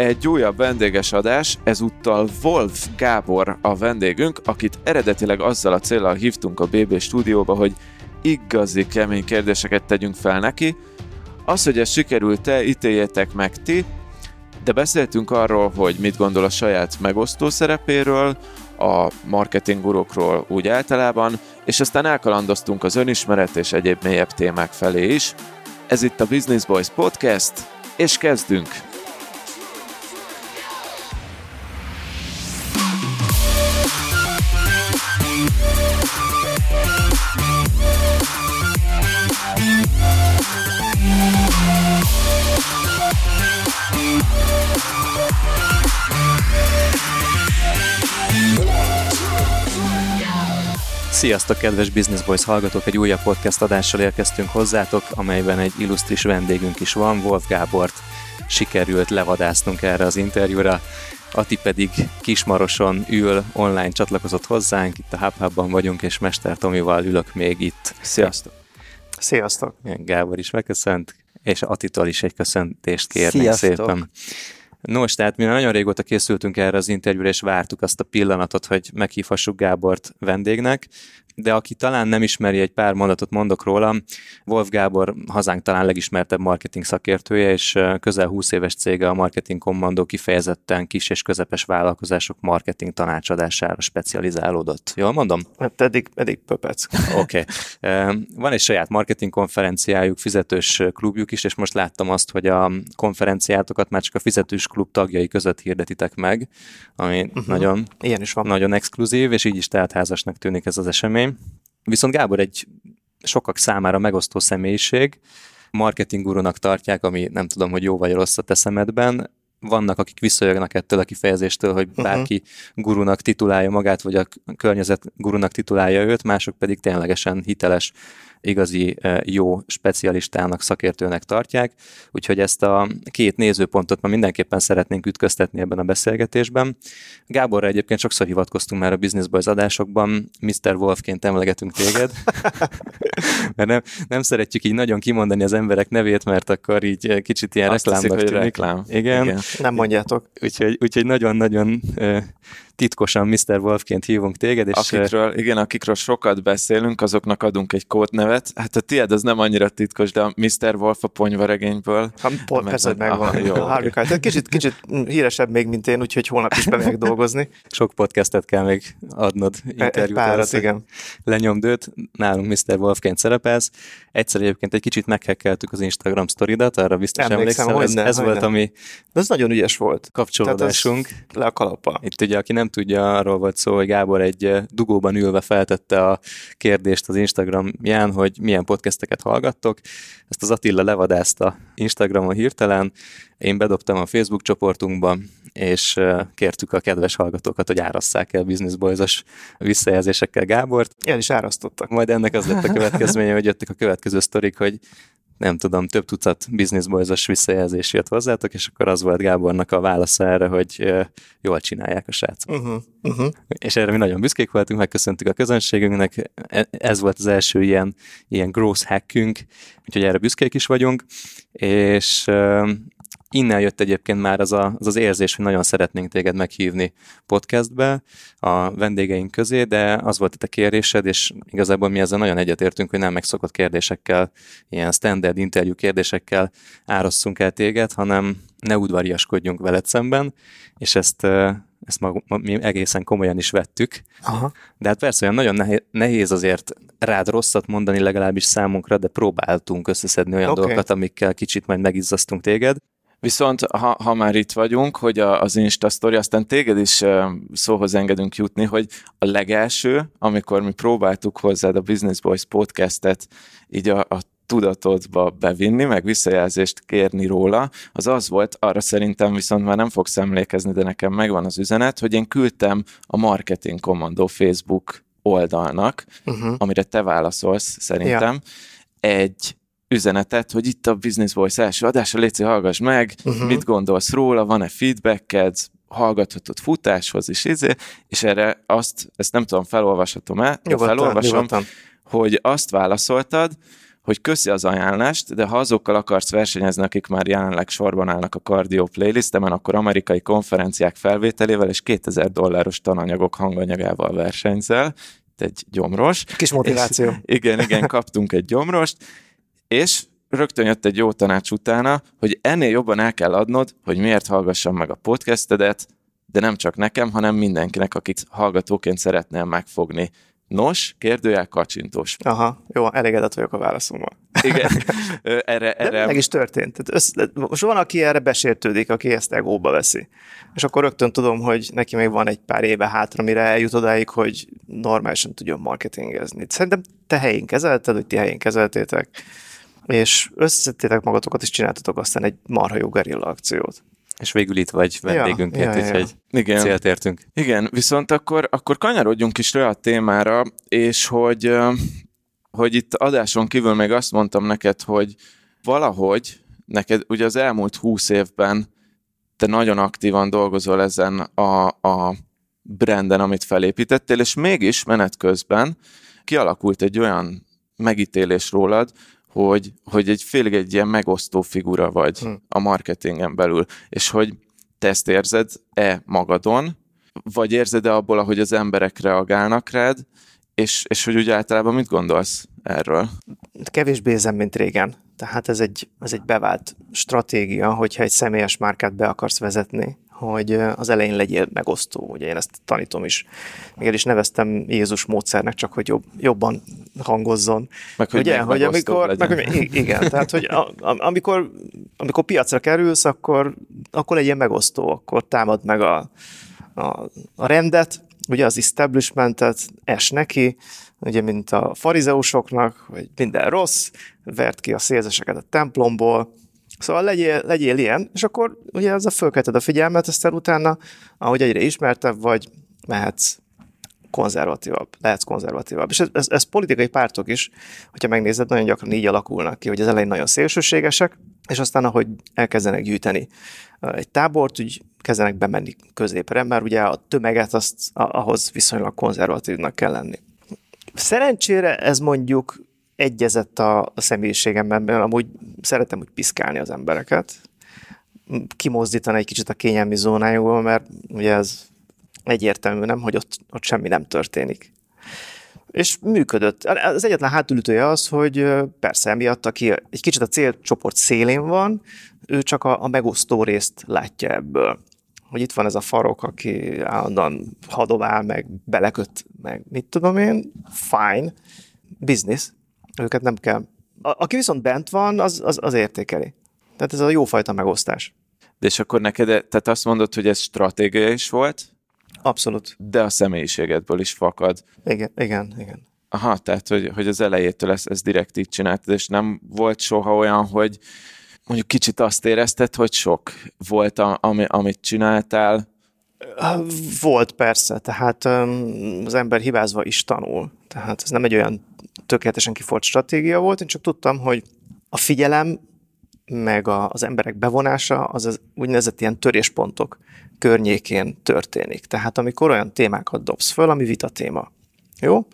egy újabb vendéges adás, ezúttal Wolf Gábor a vendégünk, akit eredetileg azzal a célral hívtunk a BB stúdióba, hogy igazi kemény kérdéseket tegyünk fel neki. Az, hogy ez sikerült-e, ítéljetek meg ti, de beszéltünk arról, hogy mit gondol a saját megosztó szerepéről, a marketingurokról úgy általában, és aztán elkalandoztunk az önismeret és egyéb mélyebb témák felé is. Ez itt a Business Boys Podcast, és kezdünk! Sziasztok, kedves Business Boys hallgatók! Egy újabb podcast adással érkeztünk hozzátok, amelyben egy illusztris vendégünk is van, Wolf Gábort sikerült levadásznunk erre az interjúra. Ati pedig Kismaroson ül, online csatlakozott hozzánk, itt a HubHub-ban vagyunk, és Mester Tomival ülök még itt. Sziasztok! Sziasztok! Gábor is megköszönt, és Atitól is egy köszöntést kérnék Sziasztok. szépen. Nos, tehát mi nagyon régóta készültünk erre az interjúra, és vártuk azt a pillanatot, hogy meghívhassuk Gábort vendégnek, de aki talán nem ismeri, egy pár mondatot mondok róla, Wolf Gábor hazánk talán legismertebb marketing szakértője, és közel 20 éves cége a Marketing Commando kifejezetten kis és közepes vállalkozások marketing tanácsadására specializálódott. Jól mondom? Hát eddig, eddig pöpec. Oké. Okay. Van egy saját marketing konferenciájuk, fizetős klubjuk is, és most láttam azt, hogy a konferenciátokat már csak a fizetős klub tagjai között hirdetitek meg, ami uh-huh. nagyon, Ilyen is van. nagyon exkluzív, és így is házasnak tűnik ez az esemény. Viszont Gábor egy sokak számára megosztó személyiség, marketing gurunak tartják, ami nem tudom, hogy jó vagy rossz a te szemedben. Vannak, akik visszajönnek ettől a kifejezéstől, hogy bárki uh-huh. gurunak titulálja magát, vagy a környezet gurunak titulálja őt, mások pedig ténylegesen hiteles igazi jó specialistának, szakértőnek tartják, úgyhogy ezt a két nézőpontot ma mindenképpen szeretnénk ütköztetni ebben a beszélgetésben. Gáborra egyébként sokszor hivatkoztunk már a Business Boys adásokban, Mr. Wolfként emlegetünk téged, mert nem, nem szeretjük így nagyon kimondani az emberek nevét, mert akkor így kicsit ilyen Azt reklámnak hiszik, tűnik. reklám. Igen. Igen. Nem mondjátok. Úgyhogy, úgyhogy nagyon-nagyon titkosan Mr. Wolfként hívunk téged, és Akikről, igen, akikről sokat beszélünk, azoknak adunk egy kódnevet. Hát a tiéd az nem annyira titkos, de a Mr. Wolf a ponyvaregényből. Ha, pont persze, hogy megvan. Aha, jó. Harvey Keitel. Kicsit, kicsit híresebb még, mint én, úgyhogy holnap is bemegyek dolgozni. sok podcastet kell még adnod interjút. hogy igen. Lenyomd őt, nálunk Mr. Wolfként szerepelsz. Egyszer egyébként egy kicsit meghekkeltük az Instagram sztoridat, arra biztos Emlékszem, emlékszel, ez, hogyne, ez volt hogyne. a mi De ez nagyon ügyes volt. kapcsolódásunk. Le a kalappal. Itt ugye, aki nem tudja, arról volt szó, hogy Gábor egy eh, dugóban ülve feltette a kérdést az Instagramján, hogy milyen podcasteket hallgattok. Ezt az Attila levadázta Instagramon hirtelen, én bedobtam a Facebook csoportunkba, és eh, kértük a kedves hallgatókat, hogy árasszák el Business Boys-os visszajelzésekkel Gábort. El is árasztottak. Majd ennek az lett a következménye, hogy jöttek a következő sztorik, hogy nem tudom, több tucat Business Boys-os visszajelzés jött hozzátok, és akkor az volt Gábornak a válasza erre, hogy jól csinálják a srácok. Uh-huh, uh-huh. És erre mi nagyon büszkék voltunk, megköszöntük a közönségünknek, E- ez volt az első ilyen, ilyen growth hackünk, úgyhogy erre büszkék is vagyunk, és innen jött egyébként már az, a, az az érzés, hogy nagyon szeretnénk téged meghívni podcastbe a vendégeink közé, de az volt itt a kérésed, és igazából mi ezzel nagyon egyetértünk, hogy nem megszokott kérdésekkel, ilyen standard interjú kérdésekkel árasszunk el téged, hanem ne udvariaskodjunk veled szemben, és ezt, ezt mag, ma, mi egészen komolyan is vettük. Aha. De hát persze olyan nagyon nehéz, azért rád rosszat mondani legalábbis számunkra, de próbáltunk összeszedni olyan okay. dolgokat, amikkel kicsit majd megizzasztunk téged. Viszont ha, ha már itt vagyunk, hogy a, az Insta Story, aztán téged is szóhoz engedünk jutni, hogy a legelső, amikor mi próbáltuk hozzád a Business Boys podcastet így a, a tudatodba bevinni, meg visszajelzést kérni róla, az az volt, arra szerintem viszont már nem fogsz emlékezni, de nekem megvan az üzenet, hogy én küldtem a Marketing Commando Facebook oldalnak, Uh-huh. amire te válaszolsz szerintem, egy üzenetet, hogy itt a Business Voice első adása, Léci, hallgass meg, uh-huh. mit gondolsz róla, van-e feedbacked, hallgathatod futáshoz is, izé, és erre azt, ezt nem tudom, felolvashatom el, Jó, Nyugodtan, felolvasom, nyugodtan. hogy azt válaszoltad, hogy köszi az ajánlást, de ha azokkal akarsz versenyezni, akik már jelenleg sorban állnak a Cardio playlistemen, akkor amerikai konferenciák felvételével és 2000 dolláros tananyagok hanganyagával versenyzel. Egy gyomros. Kis motiváció. És, igen, igen, kaptunk egy gyomrost, és rögtön jött egy jó tanács utána, hogy ennél jobban el kell adnod, hogy miért hallgassam meg a podcastedet, de nem csak nekem, hanem mindenkinek, akit hallgatóként szeretnél megfogni. Nos, kérdőjel kacsintós. Aha, jó, elégedett vagyok a válaszommal. Igen, erre, erre... De meg is történt. Tehát össz, most van, aki erre besértődik, aki ezt egóba veszi. És akkor rögtön tudom, hogy neki még van egy pár éve hátra, mire eljut odáig, hogy normálisan tudjon marketingezni. Szerintem te helyén kezelted, hogy ti helyén kezeltétek, és összettétek magatokat, és csináltatok aztán egy marha jó gerilla akciót. És végül itt vagy vendégünként, ja, ja, ja. Igen. célt értünk. Igen, viszont akkor, akkor kanyarodjunk is rá a témára, és hogy, hogy itt adáson kívül még azt mondtam neked, hogy valahogy neked ugye az elmúlt húsz évben te nagyon aktívan dolgozol ezen a, a branden, amit felépítettél, és mégis menet közben kialakult egy olyan megítélés rólad, hogy, hogy egy félig egy ilyen megosztó figura vagy hmm. a marketingen belül, és hogy te ezt érzed-e magadon, vagy érzed-e abból, ahogy az emberek reagálnak rád, és, és hogy úgy általában mit gondolsz erről? Kevésbé érzem, mint régen. Tehát ez egy, ez egy bevált stratégia, hogyha egy személyes márkát be akarsz vezetni, hogy az elején legyél megosztó. Ugye én ezt tanítom is. Még el is neveztem Jézus módszernek, csak hogy jobb, jobban hangozzon. Meg, hogy, ugye, hogy amikor, meg, hogy, igen, tehát hogy a, amikor, amikor piacra kerülsz, akkor, akkor legyen megosztó, akkor támad meg a, a, a rendet, ugye az establishmentet, es neki, ugye mint a farizeusoknak, hogy minden rossz, vert ki a szélzeseket a templomból, Szóval legyél, legyél ilyen, és akkor ugye a fölkelted a figyelmet, aztán utána, ahogy egyre ismertebb vagy, mehetsz konzervatívabb, lehetsz konzervatívabb. És ez, ez, ez politikai pártok is, hogyha megnézed, nagyon gyakran így alakulnak ki, hogy az elején nagyon szélsőségesek, és aztán ahogy elkezdenek gyűjteni egy tábort, úgy kezdenek bemenni középre, mert ugye a tömeget azt ahhoz viszonylag konzervatívnak kell lenni. Szerencsére ez mondjuk egyezett a, személyiségemben, mert amúgy szeretem úgy piszkálni az embereket, kimozdítani egy kicsit a kényelmi zónájukból, mert ugye ez egyértelmű, nem, hogy ott, ott semmi nem történik. És működött. Az egyetlen hátulütője az, hogy persze emiatt, aki egy kicsit a célcsoport szélén van, ő csak a, a megosztó részt látja ebből. Hogy itt van ez a farok, aki állandóan hadovál, meg beleköt, meg mit tudom én, fine, business, őket nem kell. A, aki viszont bent van, az, az, az értékeli. Tehát ez a jófajta megosztás. De és akkor neked, tehát azt mondod, hogy ez stratégia is volt? Abszolút. De a személyiségedből is fakad. Igen, igen, igen. Aha, tehát, hogy, hogy az elejétől ezt, ezt direkt így csináltad, és nem volt soha olyan, hogy mondjuk kicsit azt érezted, hogy sok volt, ami, amit csináltál? Volt persze, tehát az ember hibázva is tanul. Tehát ez nem egy olyan tökéletesen kifolt stratégia volt, én csak tudtam, hogy a figyelem meg a, az emberek bevonása az, az úgynevezett ilyen töréspontok környékén történik. Tehát amikor olyan témákat dobsz föl, ami vita téma. Jó?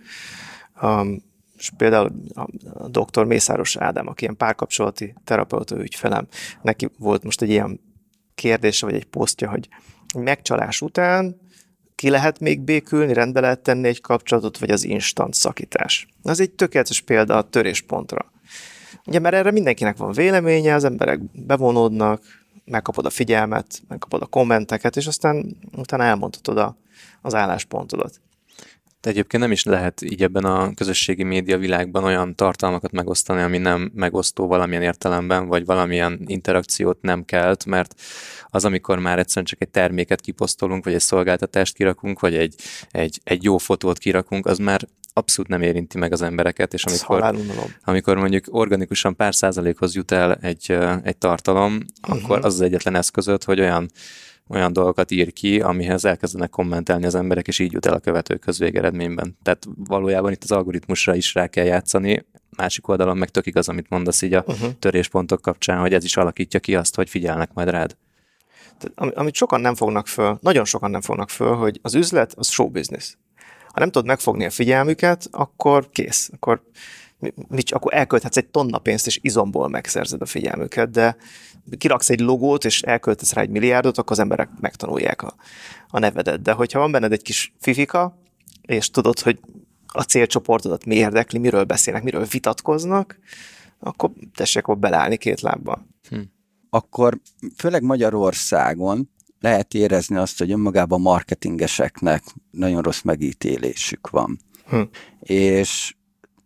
Um, és például a, doktor Mészáros Ádám, aki ilyen párkapcsolati terapeuta ügyfelem, neki volt most egy ilyen kérdése, vagy egy posztja, hogy megcsalás után ki lehet még békülni, rendbe lehet tenni egy kapcsolatot, vagy az instant szakítás. Ez egy tökéletes példa a töréspontra. Ugye, mert erre mindenkinek van véleménye, az emberek bevonódnak, megkapod a figyelmet, megkapod a kommenteket, és aztán utána elmondhatod a, az álláspontodat. De egyébként nem is lehet így ebben a közösségi média világban olyan tartalmakat megosztani, ami nem megosztó valamilyen értelemben, vagy valamilyen interakciót nem kelt, mert az, amikor már egyszerűen csak egy terméket kiposztolunk, vagy egy szolgáltatást kirakunk, vagy egy, egy, egy jó fotót kirakunk, az már abszolút nem érinti meg az embereket, és amikor, amikor mondjuk organikusan pár százalékhoz jut el egy, egy tartalom, uh-huh. akkor az az egyetlen eszközöt, hogy olyan olyan dolgokat ír ki, amihez elkezdenek kommentelni az emberek, és így jut el a követőkhöz végeredményben. Tehát valójában itt az algoritmusra is rá kell játszani, másik oldalon meg tök igaz, amit mondasz így a uh-huh. töréspontok kapcsán, hogy ez is alakítja ki azt, hogy figyelnek majd rád. Amit sokan nem fognak föl, nagyon sokan nem fognak föl, hogy az üzlet az show business. Ha nem tudod megfogni a figyelmüket, akkor kész. Akkor mi, mi, akkor elkölthetsz egy tonna pénzt, és izomból megszerzed a figyelmüket, de kiraksz egy logót, és elköltesz rá egy milliárdot, akkor az emberek megtanulják a, a nevedet. De hogyha van benned egy kis fifika, és tudod, hogy a célcsoportodat mi érdekli, miről beszélnek, miről vitatkoznak, akkor tessék akkor beleállni két lábbal. Akkor főleg Magyarországon lehet érezni azt, hogy önmagában marketingeseknek nagyon rossz megítélésük van. Hm. És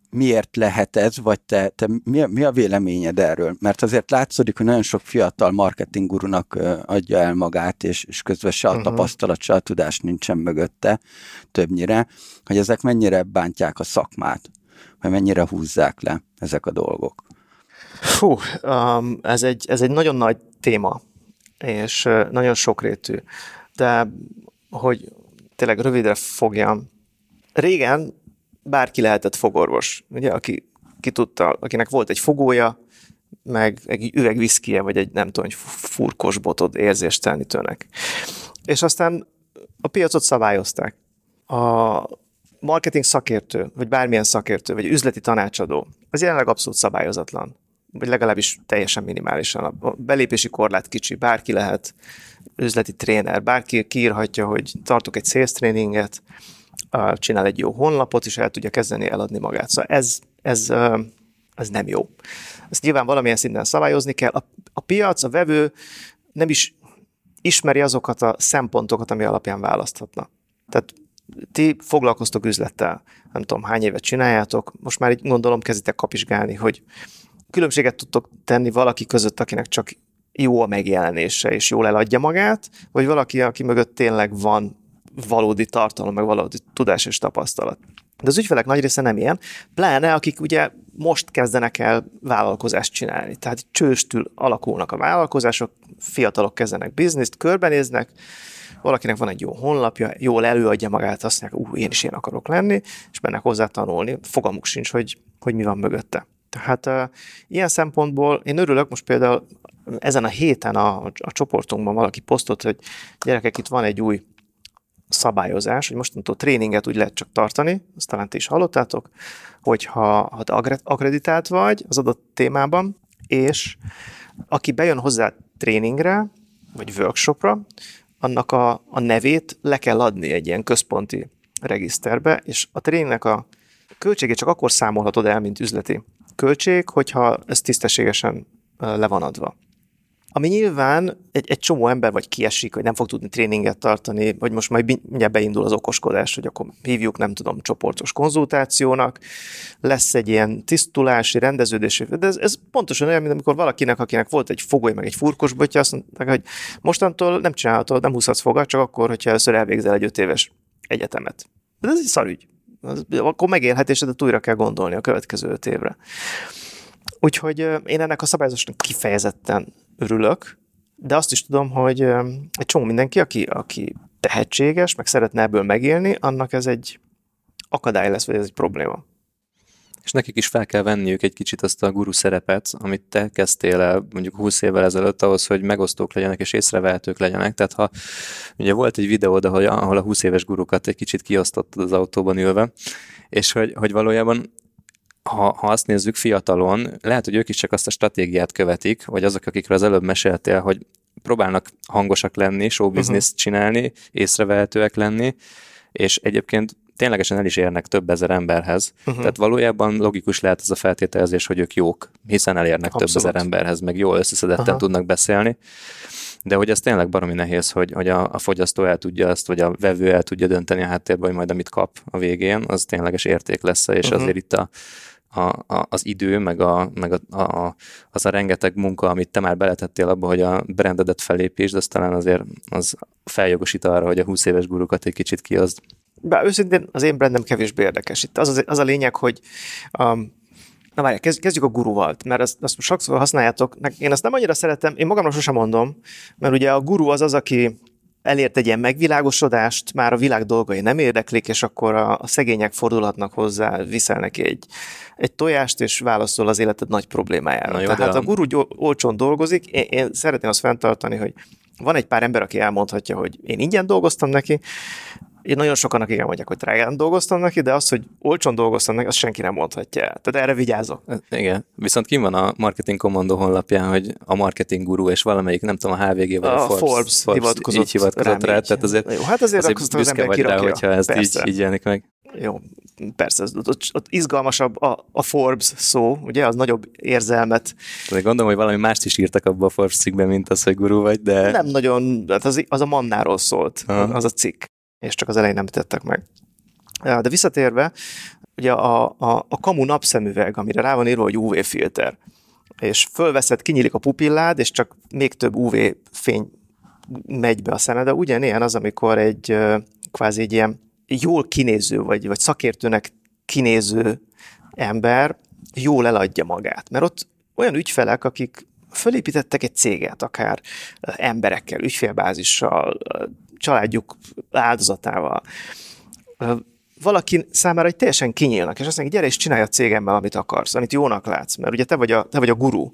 miért lehet ez, vagy te, te mi, a, mi a véleményed erről? Mert azért látszódik, hogy nagyon sok fiatal marketinggurunak adja el magát, és, és közben se a uh-huh. tapasztalat, se a tudás nincsen mögötte többnyire, hogy ezek mennyire bántják a szakmát, vagy mennyire húzzák le ezek a dolgok. Fú, um, ez, egy, ez egy nagyon nagy téma, és nagyon sokrétű. De hogy tényleg rövidre fogjam, régen bárki lehetett fogorvos, ugye, aki ki tudta, akinek volt egy fogója, meg egy üveg viszkie, vagy egy nem tudom, egy furkos botod érzéstelenítőnek. És aztán a piacot szabályozták. A marketing szakértő, vagy bármilyen szakértő, vagy üzleti tanácsadó, az jelenleg abszolút szabályozatlan, vagy legalábbis teljesen minimálisan. A belépési korlát kicsi, bárki lehet üzleti tréner, bárki kiírhatja, hogy tartok egy sales tréninget, csinál egy jó honlapot, és el tudja kezdeni eladni magát. Szóval ez, ez, ez nem jó. Ezt nyilván valamilyen szinten szabályozni kell. A, a piac, a vevő nem is ismeri azokat a szempontokat, ami alapján választhatna. Tehát ti foglalkoztok üzlettel, nem tudom hány évet csináljátok, most már így gondolom kezditek kapizsgálni, hogy különbséget tudtok tenni valaki között, akinek csak jó a megjelenése, és jól eladja magát, vagy valaki, aki mögött tényleg van valódi tartalom, meg valódi tudás és tapasztalat. De az ügyfelek nagy része nem ilyen, pláne akik ugye most kezdenek el vállalkozást csinálni. Tehát csőstül alakulnak a vállalkozások, fiatalok kezdenek bizniszt, körbenéznek, valakinek van egy jó honlapja, jól előadja magát, azt mondják, ú, én is én akarok lenni, és benne hozzá tanulni. Fogalmuk sincs, hogy, hogy mi van mögötte. Tehát uh, ilyen szempontból én örülök, most például ezen a héten a, a csoportunkban valaki posztott, hogy gyerekek, itt van egy új szabályozás, hogy mostantól tréninget úgy lehet csak tartani, azt talán ti is hallottátok, hogyha ha te akreditált vagy az adott témában, és aki bejön hozzá tréningre, vagy workshopra, annak a, a nevét le kell adni egy ilyen központi regiszterbe, és a tréningnek a költségét csak akkor számolhatod el, mint üzleti költség, hogyha ez tisztességesen le van adva. Ami nyilván egy, egy csomó ember vagy kiesik, hogy nem fog tudni tréninget tartani, vagy most majd mindjárt beindul az okoskodás, hogy akkor hívjuk, nem tudom, csoportos konzultációnak, lesz egy ilyen tisztulási, rendeződési, de ez, ez pontosan olyan, mint amikor valakinek, akinek volt egy fogoly, meg egy furkos botja, azt mondták, hogy mostantól nem csinálhatod, nem húzhatsz fogat, csak akkor, hogyha először elvégzel egy öt éves egyetemet. De ez egy szarügy. Akkor megélhetésedet újra kell gondolni a következő öt évre. Úgyhogy én ennek a szabályozásnak kifejezetten örülök, de azt is tudom, hogy egy csomó mindenki, aki, aki tehetséges, meg szeretne ebből megélni, annak ez egy akadály lesz, vagy ez egy probléma. És nekik is fel kell venniük egy kicsit azt a guru szerepet, amit te kezdtél el mondjuk 20 évvel ezelőtt ahhoz, hogy megosztók legyenek és észrevehetők legyenek. Tehát ha ugye volt egy videó, ahol a 20 éves gurukat egy kicsit kiosztottad az autóban ülve, és hogy, hogy valójában ha, ha azt nézzük fiatalon, lehet, hogy ők is csak azt a stratégiát követik, vagy azok, akikről az előbb meséltél, hogy próbálnak hangosak lenni, show business uh-huh. csinálni, észrevehetőek lenni, és egyébként ténylegesen el is érnek több ezer emberhez. Uh-huh. Tehát valójában logikus lehet ez a feltételezés, hogy ők jók, hiszen elérnek Abszolút. több ezer emberhez, meg jól összeszedetten uh-huh. tudnak beszélni. De hogy ez tényleg baromi nehéz, hogy, hogy a, a fogyasztó el tudja azt, vagy a vevő el tudja dönteni a háttérben, hogy majd amit kap a végén, az tényleges érték lesz, és uh-huh. azért itt a, a, a, az idő, meg, a, meg a, a, az a rengeteg munka, amit te már beletettél abba, hogy a brandedet felépítsd, az talán azért az feljogosít arra, hogy a 20 éves gurukat egy kicsit kiazd. Bár őszintén az én brandem kevésbé érdekes. Itt az, az, az a lényeg, hogy um, Na várj, kezdjük a guruval, mert azt, azt sokszor használjátok. Én azt nem annyira szeretem, én magamra sosem mondom, mert ugye a guru az az, aki elért egy ilyen megvilágosodást, már a világ dolgai nem érdeklik, és akkor a, a szegények fordulhatnak hozzá, viszel neki egy, egy tojást, és válaszol az életed nagy problémájára. Na jó, Tehát a guru olcsón dolgozik, én, én szeretném azt fenntartani, hogy van egy pár ember, aki elmondhatja, hogy én ingyen dolgoztam neki, Én nagyon sokan, igen mondják, hogy drágán dolgoztam neki, de az, hogy olcsón dolgoztam neki, azt senki nem mondhatja el. Tehát erre vigyázok. Igen, viszont kim van a Marketing Commando honlapján, hogy a marketing guru és valamelyik, nem tudom, a HVG vagy a, a Forbes, Forbes, Forbes hivatkozott, így hivatkozott rá, tehát azért, Jó, hát azért, azért büszke vagy rá, hogyha ez így, így jelenik meg. Jó, persze, ott, ott izgalmasabb a, a Forbes szó, ugye, az nagyobb érzelmet. De gondolom, hogy valami mást is írtak abba a Forbes cikkben, mint az, hogy guru vagy, de... Nem nagyon, hát az, az a mannáról szólt, Aha. az a cikk, és csak az elején nem tettek meg. De visszatérve, ugye a, a, a kamu napszemüveg, amire rá van írva, hogy UV filter, és fölveszed, kinyílik a pupillád, és csak még több UV fény megy be a szemedbe. Ugyanilyen az, amikor egy kvázi egy ilyen jól kinéző, vagy, vagy szakértőnek kinéző ember jól eladja magát. Mert ott olyan ügyfelek, akik fölépítettek egy céget, akár emberekkel, ügyfélbázissal, családjuk áldozatával, valaki számára egy teljesen kinyílnak, és azt mondja, gyere és csinálj a cégemmel, amit akarsz, amit jónak látsz, mert ugye te vagy a, te vagy a guru.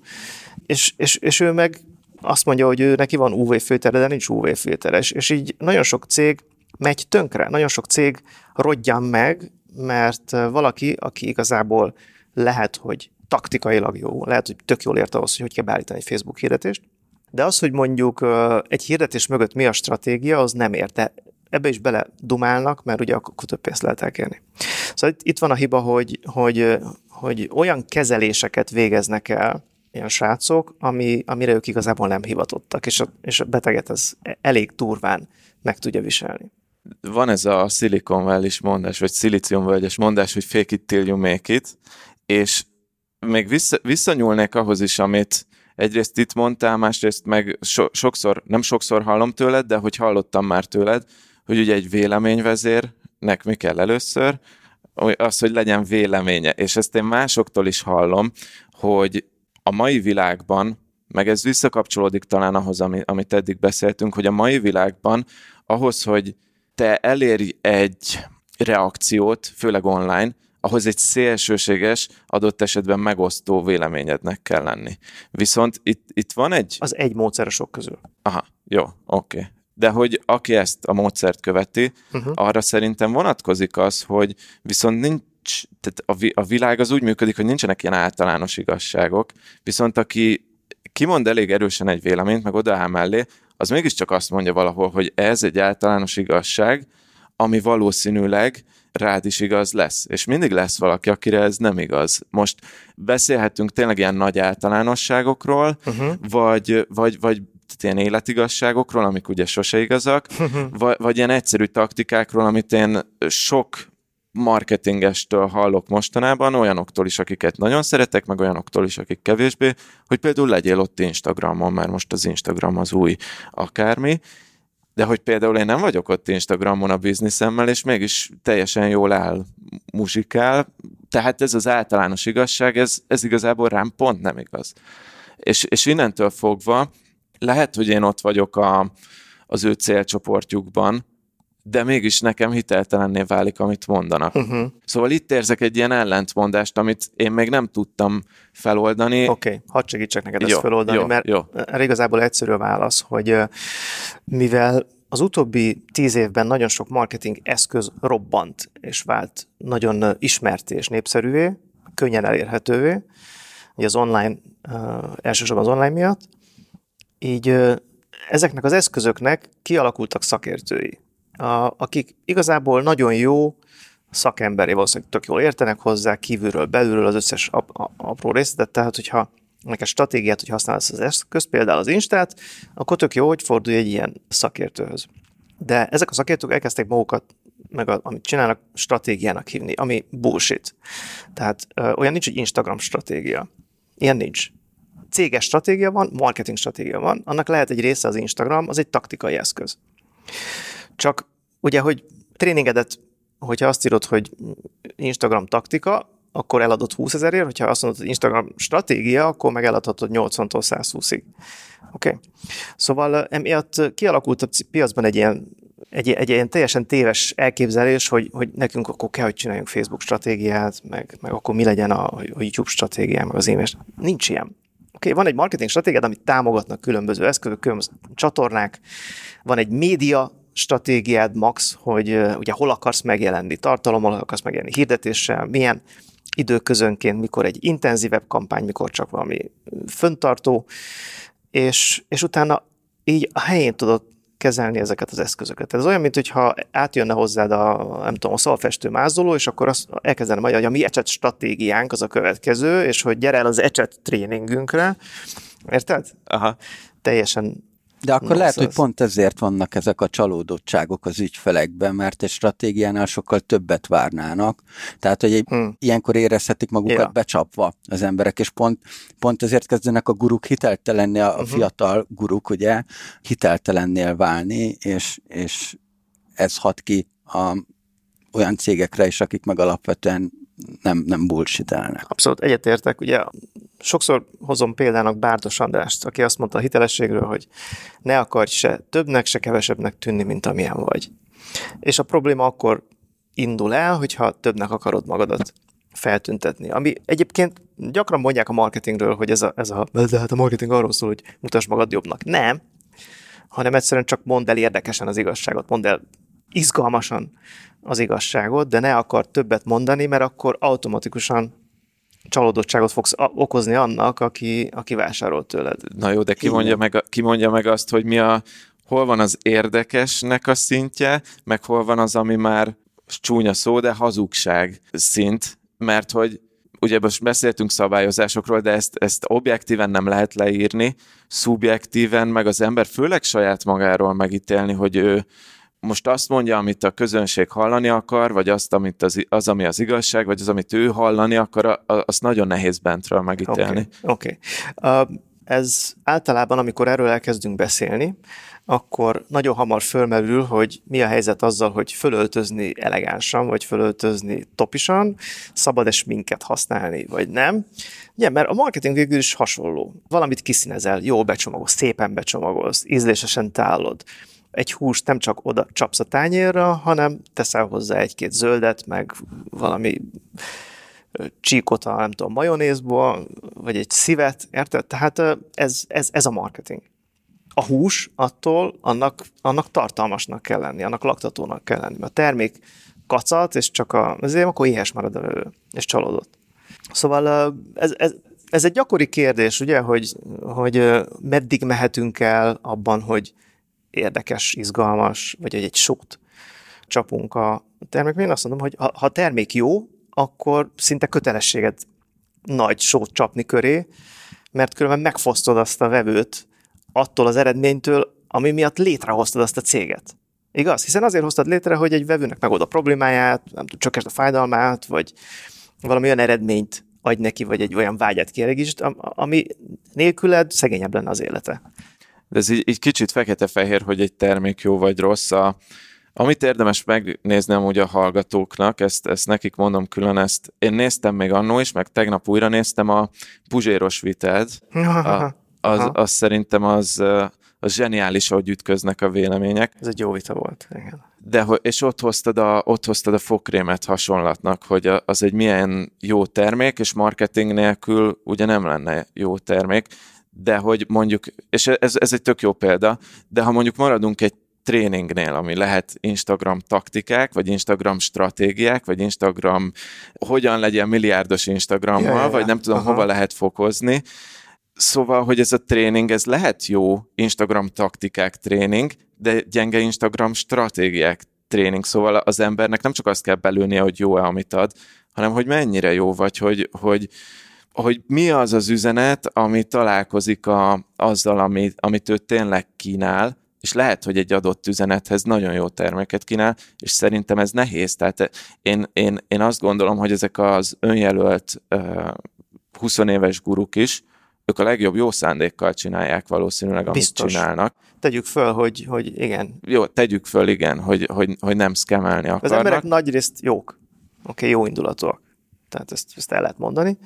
És, és, és ő meg azt mondja, hogy ő neki van UV filtere, de nincs UV filteres, és így nagyon sok cég megy tönkre. Nagyon sok cég rodjan meg, mert valaki, aki igazából lehet, hogy taktikailag jó, lehet, hogy tök jól ért ahhoz, hogy hogy kell beállítani egy Facebook hirdetést, de az, hogy mondjuk egy hirdetés mögött mi a stratégia, az nem érte. Ebbe is bele dumálnak, mert ugye akkor több pénzt lehet elkérni. Szóval itt, van a hiba, hogy, hogy, hogy olyan kezeléseket végeznek el, ilyen srácok, ami, amire ők igazából nem hivatottak, és a, és a beteget ez elég turván meg tudja viselni van ez a Silicon valley mondás, vagy valley mondás, hogy fake it till you make it, és még vissza, visszanyúlnék ahhoz is, amit egyrészt itt mondtál, másrészt meg so, sokszor, nem sokszor hallom tőled, de hogy hallottam már tőled, hogy ugye egy véleményvezérnek mi kell először, az, hogy legyen véleménye. És ezt én másoktól is hallom, hogy a mai világban, meg ez visszakapcsolódik talán ahhoz, amit eddig beszéltünk, hogy a mai világban ahhoz, hogy te elérj egy reakciót, főleg online, ahhoz egy szélsőséges, adott esetben megosztó véleményednek kell lenni. Viszont itt, itt van egy... Az egy módszer a sok közül. Aha, jó, oké. Okay. De hogy aki ezt a módszert követi, uh-huh. arra szerintem vonatkozik az, hogy viszont nincs, tehát a, a világ az úgy működik, hogy nincsenek ilyen általános igazságok, viszont aki kimond elég erősen egy véleményt, meg odaáll mellé, az mégiscsak azt mondja valahol, hogy ez egy általános igazság, ami valószínűleg rád is igaz lesz. És mindig lesz valaki, akire ez nem igaz. Most beszélhetünk tényleg ilyen nagy általánosságokról, uh-huh. vagy, vagy, vagy ilyen életigasságokról, amik ugye sose igazak, uh-huh. vagy, vagy ilyen egyszerű taktikákról, amit én sok marketingestől hallok mostanában, olyanoktól is, akiket nagyon szeretek, meg olyanoktól is, akik kevésbé, hogy például legyél ott Instagramon, mert most az Instagram az új akármi, de hogy például én nem vagyok ott Instagramon a bizniszemmel, és mégis teljesen jól áll muzsikál, tehát ez az általános igazság, ez, ez igazából rám pont nem igaz. És, és innentől fogva lehet, hogy én ott vagyok a, az ő célcsoportjukban, de mégis nekem hiteltelenné válik, amit mondanak. Uh-huh. Szóval itt érzek egy ilyen ellentmondást, amit én még nem tudtam feloldani. Oké, okay, hadd segítsek neked jó, ezt feloldani, jó, mert jó. erre igazából egyszerű a válasz, hogy mivel az utóbbi tíz évben nagyon sok marketing eszköz robbant és vált nagyon ismerté és népszerűvé, könnyen elérhetővé, ugye az online, elsősorban az online miatt, így ezeknek az eszközöknek kialakultak szakértői a, akik igazából nagyon jó szakemberi, valószínűleg tök jól értenek hozzá, kívülről, belülről az összes ap, apró részletet, tehát hogyha neked stratégiát, hogy használsz az eszközt, például az Instát, akkor tök jó, hogy fordulj egy ilyen szakértőhöz. De ezek a szakértők elkezdték magukat, meg a, amit csinálnak, stratégiának hívni, ami bullshit. Tehát ö, olyan nincs, hogy Instagram stratégia. Ilyen nincs. Céges stratégia van, marketing stratégia van, annak lehet egy része az Instagram, az egy taktikai eszköz. Csak ugye, hogy tréningedet, hogyha azt írod, hogy Instagram taktika, akkor eladod 20 ezerért, hogyha azt mondod, hogy Instagram stratégia, akkor meg eladhatod 80-tól 120-ig. Oké? Okay. Szóval emiatt kialakult a piacban egy ilyen, egy, egy ilyen teljesen téves elképzelés, hogy, hogy nekünk akkor kell, hogy csináljunk Facebook stratégiát, meg, meg akkor mi legyen a, a YouTube stratégia, meg az e Nincs ilyen. Oké, okay, van egy marketing stratégiád, amit támogatnak különböző eszközök, különböző csatornák, van egy média stratégiád max, hogy ugye hol akarsz megjelenni tartalommal, hol akarsz megjelenni hirdetéssel, milyen időközönként, mikor egy intenzívebb kampány, mikor csak valami föntartó, és, és utána így a helyén tudod kezelni ezeket az eszközöket. Ez olyan, mintha átjönne hozzád a, nem tudom, a szalfestő mázoló, és akkor azt elkezdene majd, hogy a mi ecset stratégiánk az a következő, és hogy gyere el az ecset tréningünkre. Érted? Aha. Teljesen de akkor no, lehet, hogy pont ezért vannak ezek a csalódottságok az ügyfelekben, mert egy stratégiánál sokkal többet várnának. Tehát, hogy hmm. ilyenkor érezhetik magukat ja. becsapva az emberek, és pont, pont ezért kezdenek a guruk hiteltelennél, a uh-huh. fiatal guruk, ugye, hiteltelennél válni, és, és ez hat ki a, olyan cégekre is, akik meg alapvetően nem, nem bullshitelnek. Abszolút egyetértek. Ugye sokszor hozom példának Bárdos Andrást, aki azt mondta a hitelességről, hogy ne akarj se többnek, se kevesebbnek tűnni, mint amilyen vagy. És a probléma akkor indul el, hogyha többnek akarod magadat feltüntetni. Ami egyébként gyakran mondják a marketingről, hogy ez a, ez a, de hát a marketing arról szól, hogy mutasd magad jobbnak. Nem, hanem egyszerűen csak mondd el érdekesen az igazságot, mondd el izgalmasan az igazságot, de ne akar többet mondani, mert akkor automatikusan csalódottságot fogsz okozni annak, aki, aki vásárol tőled. Na jó, de ki mondja, meg, ki mondja meg azt, hogy mi a, hol van az érdekesnek a szintje, meg hol van az, ami már csúnya szó, de hazugság szint, mert hogy ugye most beszéltünk szabályozásokról, de ezt, ezt objektíven nem lehet leírni, szubjektíven meg az ember főleg saját magáról megítélni, hogy ő, most azt mondja, amit a közönség hallani akar, vagy azt, amit az, az ami az igazság, vagy az, amit ő hallani akar, azt nagyon nehéz bentről megítélni. Oké. Okay. Okay. Ez általában, amikor erről elkezdünk beszélni, akkor nagyon hamar fölmerül, hogy mi a helyzet azzal, hogy fölöltözni elegánsan, vagy fölöltözni topisan, szabad-e minket használni, vagy nem. Ugye, mert a marketing végül is hasonló. Valamit kiszínezel, jól becsomagolsz, szépen becsomagolsz, ízlésesen tálod egy húst nem csak oda csapsz a tányérra, hanem teszel hozzá egy-két zöldet, meg valami csíkot a, nem tudom, majonézból, vagy egy szívet, érted? Tehát ez, ez, ez a marketing. A hús attól annak, annak tartalmasnak kell lenni, annak laktatónak kell lenni. A termék kacat, és csak a, azért akkor éhes marad a vevő, és csalódott. Szóval ez, ez, ez egy gyakori kérdés, ugye, hogy, hogy meddig mehetünk el abban, hogy érdekes, izgalmas, vagy egy sót csapunk a termékben. Én azt mondom, hogy ha, a termék jó, akkor szinte kötelességed nagy sót csapni köré, mert különben megfosztod azt a vevőt attól az eredménytől, ami miatt létrehoztad azt a céget. Igaz? Hiszen azért hoztad létre, hogy egy vevőnek megold a problémáját, nem tud csökkent a fájdalmát, vagy valami olyan eredményt adj neki, vagy egy olyan vágyat kielégítsd, ami nélküled szegényebb lenne az élete. De ez így, így kicsit fekete-fehér, hogy egy termék jó vagy rossz. A, amit érdemes megnézni amúgy a hallgatóknak, ezt, ezt nekik mondom külön, ezt én néztem még annó is, meg tegnap újra néztem a Puzséros vited. A, az, az szerintem az, az zseniális, ahogy ütköznek a vélemények. Ez egy jó vita volt, igen. De, és ott hoztad, a, ott hoztad a fokrémet hasonlatnak, hogy az egy milyen jó termék, és marketing nélkül ugye nem lenne jó termék de hogy mondjuk, és ez, ez egy tök jó példa, de ha mondjuk maradunk egy tréningnél, ami lehet Instagram taktikák, vagy Instagram stratégiák, vagy Instagram, hogyan legyen milliárdos Instagrammal, ja, ja, vagy nem tudom, Aha. hova lehet fokozni. Szóval, hogy ez a tréning, ez lehet jó Instagram taktikák tréning, de gyenge Instagram stratégiák tréning. Szóval az embernek nem csak azt kell belülnie, hogy jó-e, amit ad, hanem hogy mennyire jó vagy, hogy, hogy, hogy mi az az üzenet, ami találkozik a, azzal, amit, amit ő tényleg kínál, és lehet, hogy egy adott üzenethez nagyon jó terméket kínál, és szerintem ez nehéz. Tehát én, én, én azt gondolom, hogy ezek az önjelölt uh, 20 éves guruk is, ők a legjobb jó szándékkal csinálják valószínűleg, amit Biztos. csinálnak. Tegyük föl, hogy, hogy igen. Jó, tegyük föl, igen, hogy, hogy, hogy nem szkemelni akarnak. Az emberek nagyrészt jók. Oké, okay, jó indulatúak. Tehát ezt, ezt el lehet mondani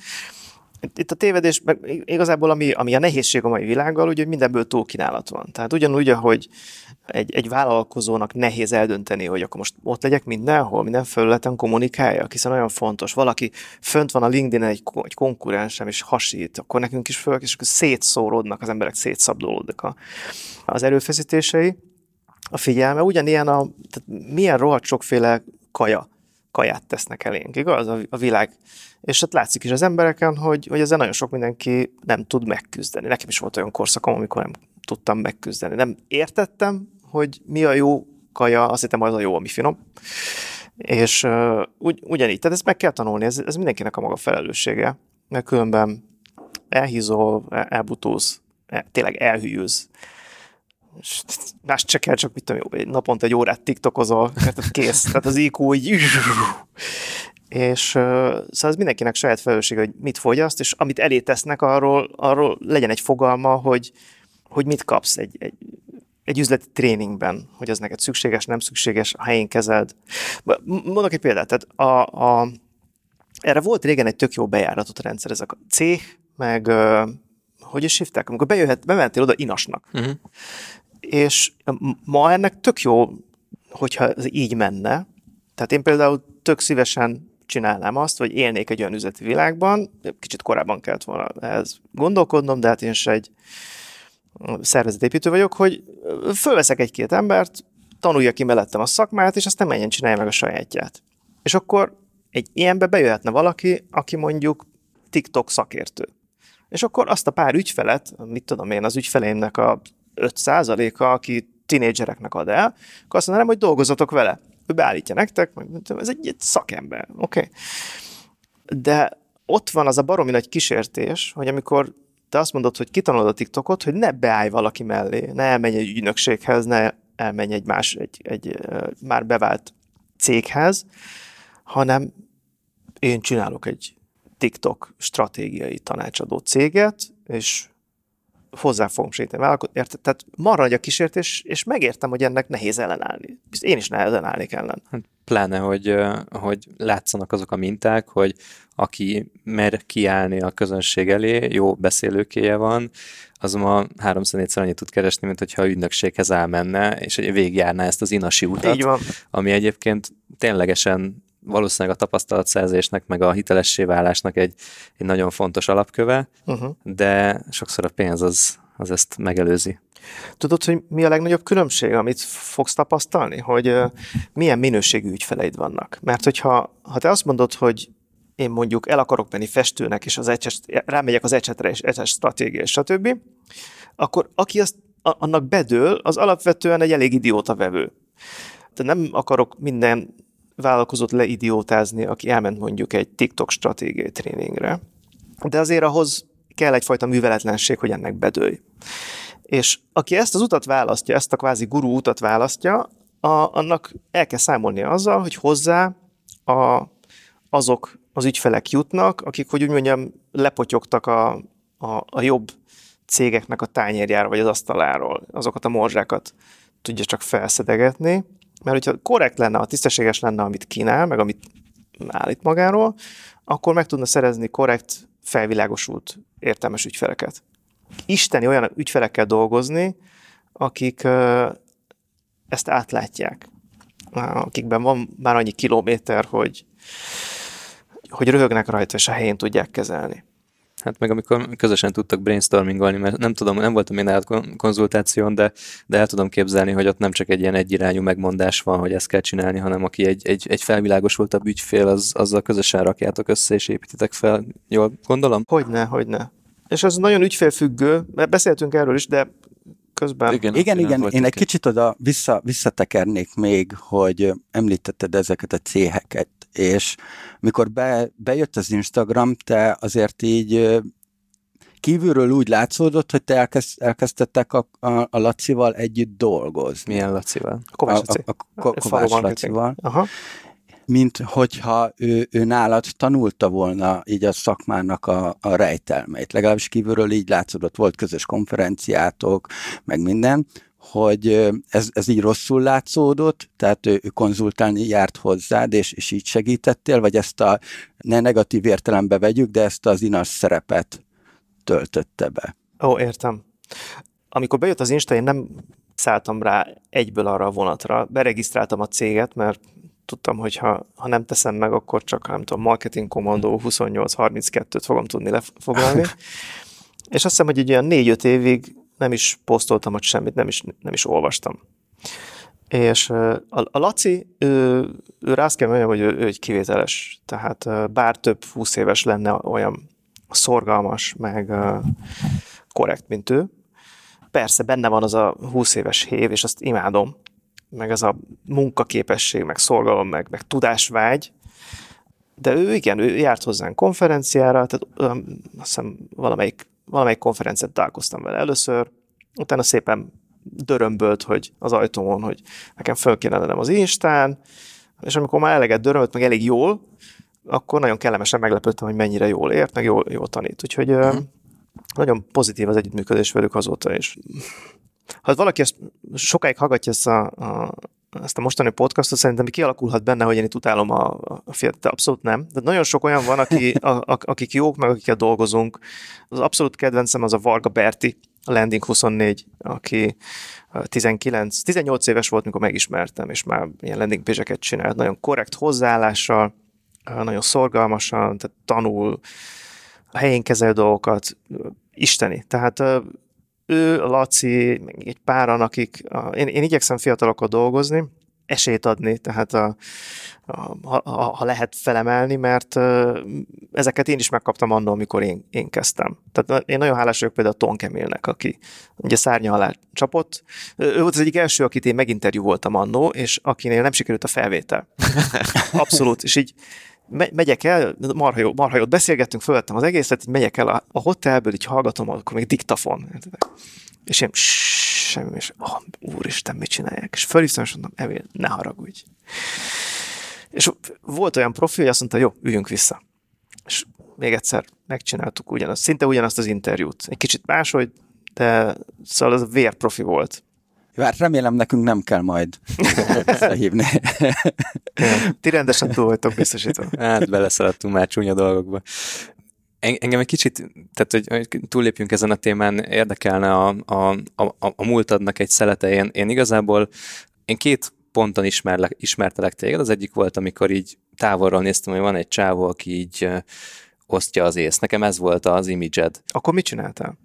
itt a tévedés, meg igazából ami, ami a nehézség a mai világgal, ugye, hogy mindenből túlkínálat van. Tehát ugyanúgy, ahogy egy, egy vállalkozónak nehéz eldönteni, hogy akkor most ott legyek mindenhol, minden felületen kommunikálja, hiszen nagyon fontos. Valaki fönt van a LinkedIn egy, egy konkurensem, és hasít, akkor nekünk is föl, és akkor szétszóródnak az emberek, szétszabdolódnak a, az erőfeszítései. a figyelme, ugyanilyen a, tehát milyen rohadt sokféle kaja, kaját tesznek elénk, igaz? A, világ. És hát látszik is az embereken, hogy, hogy ezzel nagyon sok mindenki nem tud megküzdeni. Nekem is volt olyan korszakom, amikor nem tudtam megküzdeni. Nem értettem, hogy mi a jó kaja, azt hittem az a jó, ami finom. És uh, ugy, ugyanígy, tehát ezt meg kell tanulni, ez, ez mindenkinek a maga felelőssége, mert különben elhízol, elbutóz, el, tényleg elhűlsz. Más csak kell, csak mit tudom, jó, naponta egy órát tiktokozol, mert kész, tehát az IQ így és szóval ez mindenkinek saját felelősség, hogy mit fogyaszt, és amit elé tesznek, arról, arról legyen egy fogalma, hogy, hogy mit kapsz egy, egy, egy üzleti tréningben, hogy az neked szükséges, nem szükséges, a helyén kezeld. Mondok egy példát, tehát a, a, erre volt régen egy tök jó bejáratot rendszer, ezek a cég, meg hogy is hívták, amikor bejöhet, bementél oda inasnak. Uh-huh. És ma ennek tök jó, hogyha ez így menne. Tehát én például tök szívesen csinálnám azt, hogy élnék egy olyan üzleti világban, kicsit korábban kellett volna ehhez gondolkodnom, de hát én is egy szervezetépítő vagyok, hogy fölveszek egy-két embert, tanulja ki mellettem a szakmát, és aztán menjen csinálja meg a sajátját. És akkor egy ilyenbe bejöhetne valaki, aki mondjuk TikTok szakértő. És akkor azt a pár ügyfelet, mit tudom én, az ügyfeleimnek a 5%-a, aki tinédzsereknek ad el, akkor azt mondanám, hogy dolgozatok vele. Ő beállítja nektek, ez egy, egy szakember, oké. Okay. De ott van az a baromi nagy kísértés, hogy amikor te azt mondod, hogy kitanulod a TikTokot, hogy ne beállj valaki mellé, ne elmenj egy ügynökséghez, ne elmenj egy más, egy, egy már bevált céghez, hanem én csinálok egy TikTok stratégiai tanácsadó céget, és hozzá fogom sétálni Érted? Tehát marra nagy a kísértés, és megértem, hogy ennek nehéz ellenállni. Én is nehezen állnék ellen. Hát pláne, hogy, hogy látszanak azok a minták, hogy aki mer kiállni a közönség elé, jó beszélőkéje van, az ma háromszor négyszer annyit tud keresni, mint hogyha a ügynökséghez elmenne, és végigjárná ezt az inasi utat, ami egyébként ténylegesen valószínűleg a tapasztalatszerzésnek, meg a hitelessé válásnak egy, egy nagyon fontos alapköve, uh-huh. de sokszor a pénz az, az ezt megelőzi. Tudod, hogy mi a legnagyobb különbség, amit fogsz tapasztalni? Hogy milyen minőségű ügyfeleid vannak. Mert hogyha ha te azt mondod, hogy én mondjuk el akarok menni festőnek, és az ecses, rámegyek az ecsetre, és ecses stratégia, és stb., akkor aki azt, annak bedől, az alapvetően egy elég idióta vevő. Tehát nem akarok minden vállalkozót leidiótázni, aki elment mondjuk egy TikTok stratégiai tréningre, de azért ahhoz kell egyfajta műveletlenség, hogy ennek bedőj. És aki ezt az utat választja, ezt a kvázi gurú utat választja, a, annak el kell számolnia azzal, hogy hozzá a, azok az ügyfelek jutnak, akik, hogy úgy mondjam, lepotyogtak a, a, a jobb cégeknek a tányérjára, vagy az asztaláról. Azokat a morzsákat tudja csak felszedegetni, mert hogyha korrekt lenne, ha tisztességes lenne, amit kínál, meg amit állít magáról, akkor meg tudna szerezni korrekt, felvilágosult, értelmes ügyfeleket. Isteni olyan ügyfelekkel dolgozni, akik ezt átlátják, akikben van már annyi kilométer, hogy, hogy röhögnek rajta, és a helyén tudják kezelni. Hát meg amikor közösen tudtak brainstormingolni, mert nem tudom, nem voltam én nálad konzultáción, de, de el tudom képzelni, hogy ott nem csak egy ilyen egyirányú megmondás van, hogy ezt kell csinálni, hanem aki egy, egy, egy felvilágosultabb ügyfél, az, azzal közösen rakjátok össze és építitek fel. Jól gondolom? Hogyne, hogyne. És ez nagyon ügyfélfüggő, mert beszéltünk erről is, de közben. Igen, igen, igen. én egy kicsit oda vissza, visszatekernék még, hogy említetted ezeket a céheket, és mikor be, bejött az Instagram, te azért így kívülről úgy látszódott, hogy te elkezd, elkezdtetek a, a, a Lacival együtt dolgozni. Milyen Lacival? A Kovács, a, a, a, a Kovács Lacival. Aha. Mint hogyha ő, ő nálad tanulta volna így a szakmának a, a rejtelmeit. Legalábbis kívülről így látszódott, volt közös konferenciátok, meg minden, hogy ez, ez így rosszul látszódott, tehát ő, ő konzultálni járt hozzád, és, és így segítettél, vagy ezt a ne negatív értelembe vegyük, de ezt az inas szerepet töltötte be. Ó, értem. Amikor bejött az Insta, én nem szálltam rá egyből arra a vonatra. Beregisztráltam a céget, mert tudtam, hogy ha, ha nem teszem meg, akkor csak, nem tudom, marketing kommandó 28-32-t fogom tudni lefoglalni. és azt hiszem, hogy egy olyan 4-5 évig nem is posztoltam ott semmit, nem is, nem is olvastam. És a, a Laci, ő, ő rá azt kell mondjam, hogy ő, ő egy kivételes. Tehát bár több húsz éves lenne olyan szorgalmas, meg korrekt, mint ő. Persze benne van az a 20 éves hév, és azt imádom, meg az a munkaképesség, meg szorgalom, meg, meg tudásvágy, de ő igen, ő járt hozzánk konferenciára, tehát um, azt hiszem valamelyik, valamelyik konferenciát találkoztam vele először, utána szépen dörömbölt, hogy az ajtómon, hogy nekem föl kéne lennem az Instán, és amikor már eleget dörömbölt, meg elég jól, akkor nagyon kellemesen meglepődtem, hogy mennyire jól ért, meg jól, jól tanít. Úgyhogy uh-huh. nagyon pozitív az együttműködés velük azóta is. Ha valaki ezt sokáig hallgatja ezt a, a, ezt a mostani podcastot, szerintem kialakulhat benne, hogy én itt utálom a, a fiatal, abszolút nem. De nagyon sok olyan van, aki, a, a, akik jók, meg akikkel dolgozunk. Az abszolút kedvencem az a Varga Berti, a Landing 24, aki 19, 18 éves volt, mikor megismertem, és már ilyen landing page csinált, nagyon korrekt hozzáállással, nagyon szorgalmasan, tehát tanul, a helyén kezel dolgokat, isteni. Tehát ő, Laci, meg egy páran, akik, a, én, én igyekszem fiatalokkal dolgozni, esélyt adni, tehát a, a, ha, ha lehet felemelni, mert ezeket én is megkaptam annól, amikor én, én kezdtem. Tehát én nagyon hálás vagyok például Ton Kemilnek, aki ugye szárnya alá csapott. Ő volt az egyik első, akit én meginterjú voltam annó, és akinél nem sikerült a felvétel. Abszolút. És így megyek el, marha, jó, marha jót beszélgettünk, fölvettem az egészet, így megyek el a, a hotelből, így hallgatom, akkor még diktafon. És én semmi, és oh, úristen, mit csinálják? És fölhívtam, és mondtam, Emil, ne haragudj. És volt olyan profi, hogy azt mondta, jó, üljünk vissza. És még egyszer megcsináltuk ugyanazt, szinte ugyanazt az interjút. Egy kicsit máshogy, de szóval az vérprofi volt. Jó, hát remélem nekünk nem kell majd hívni. Ti rendesen túl vagytok biztosítva. Hát beleszaladtunk már csúnya dolgokba. Engem egy kicsit, tehát hogy túllépjünk ezen a témán, érdekelne a, a, a, a múltadnak egy szelete. Én, én igazából, én két ponton ismerlek, ismertelek téged. Az egyik volt, amikor így távolról néztem, hogy van egy csávó, aki így osztja az ész. Nekem ez volt az imidzsed. Akkor mit csináltál?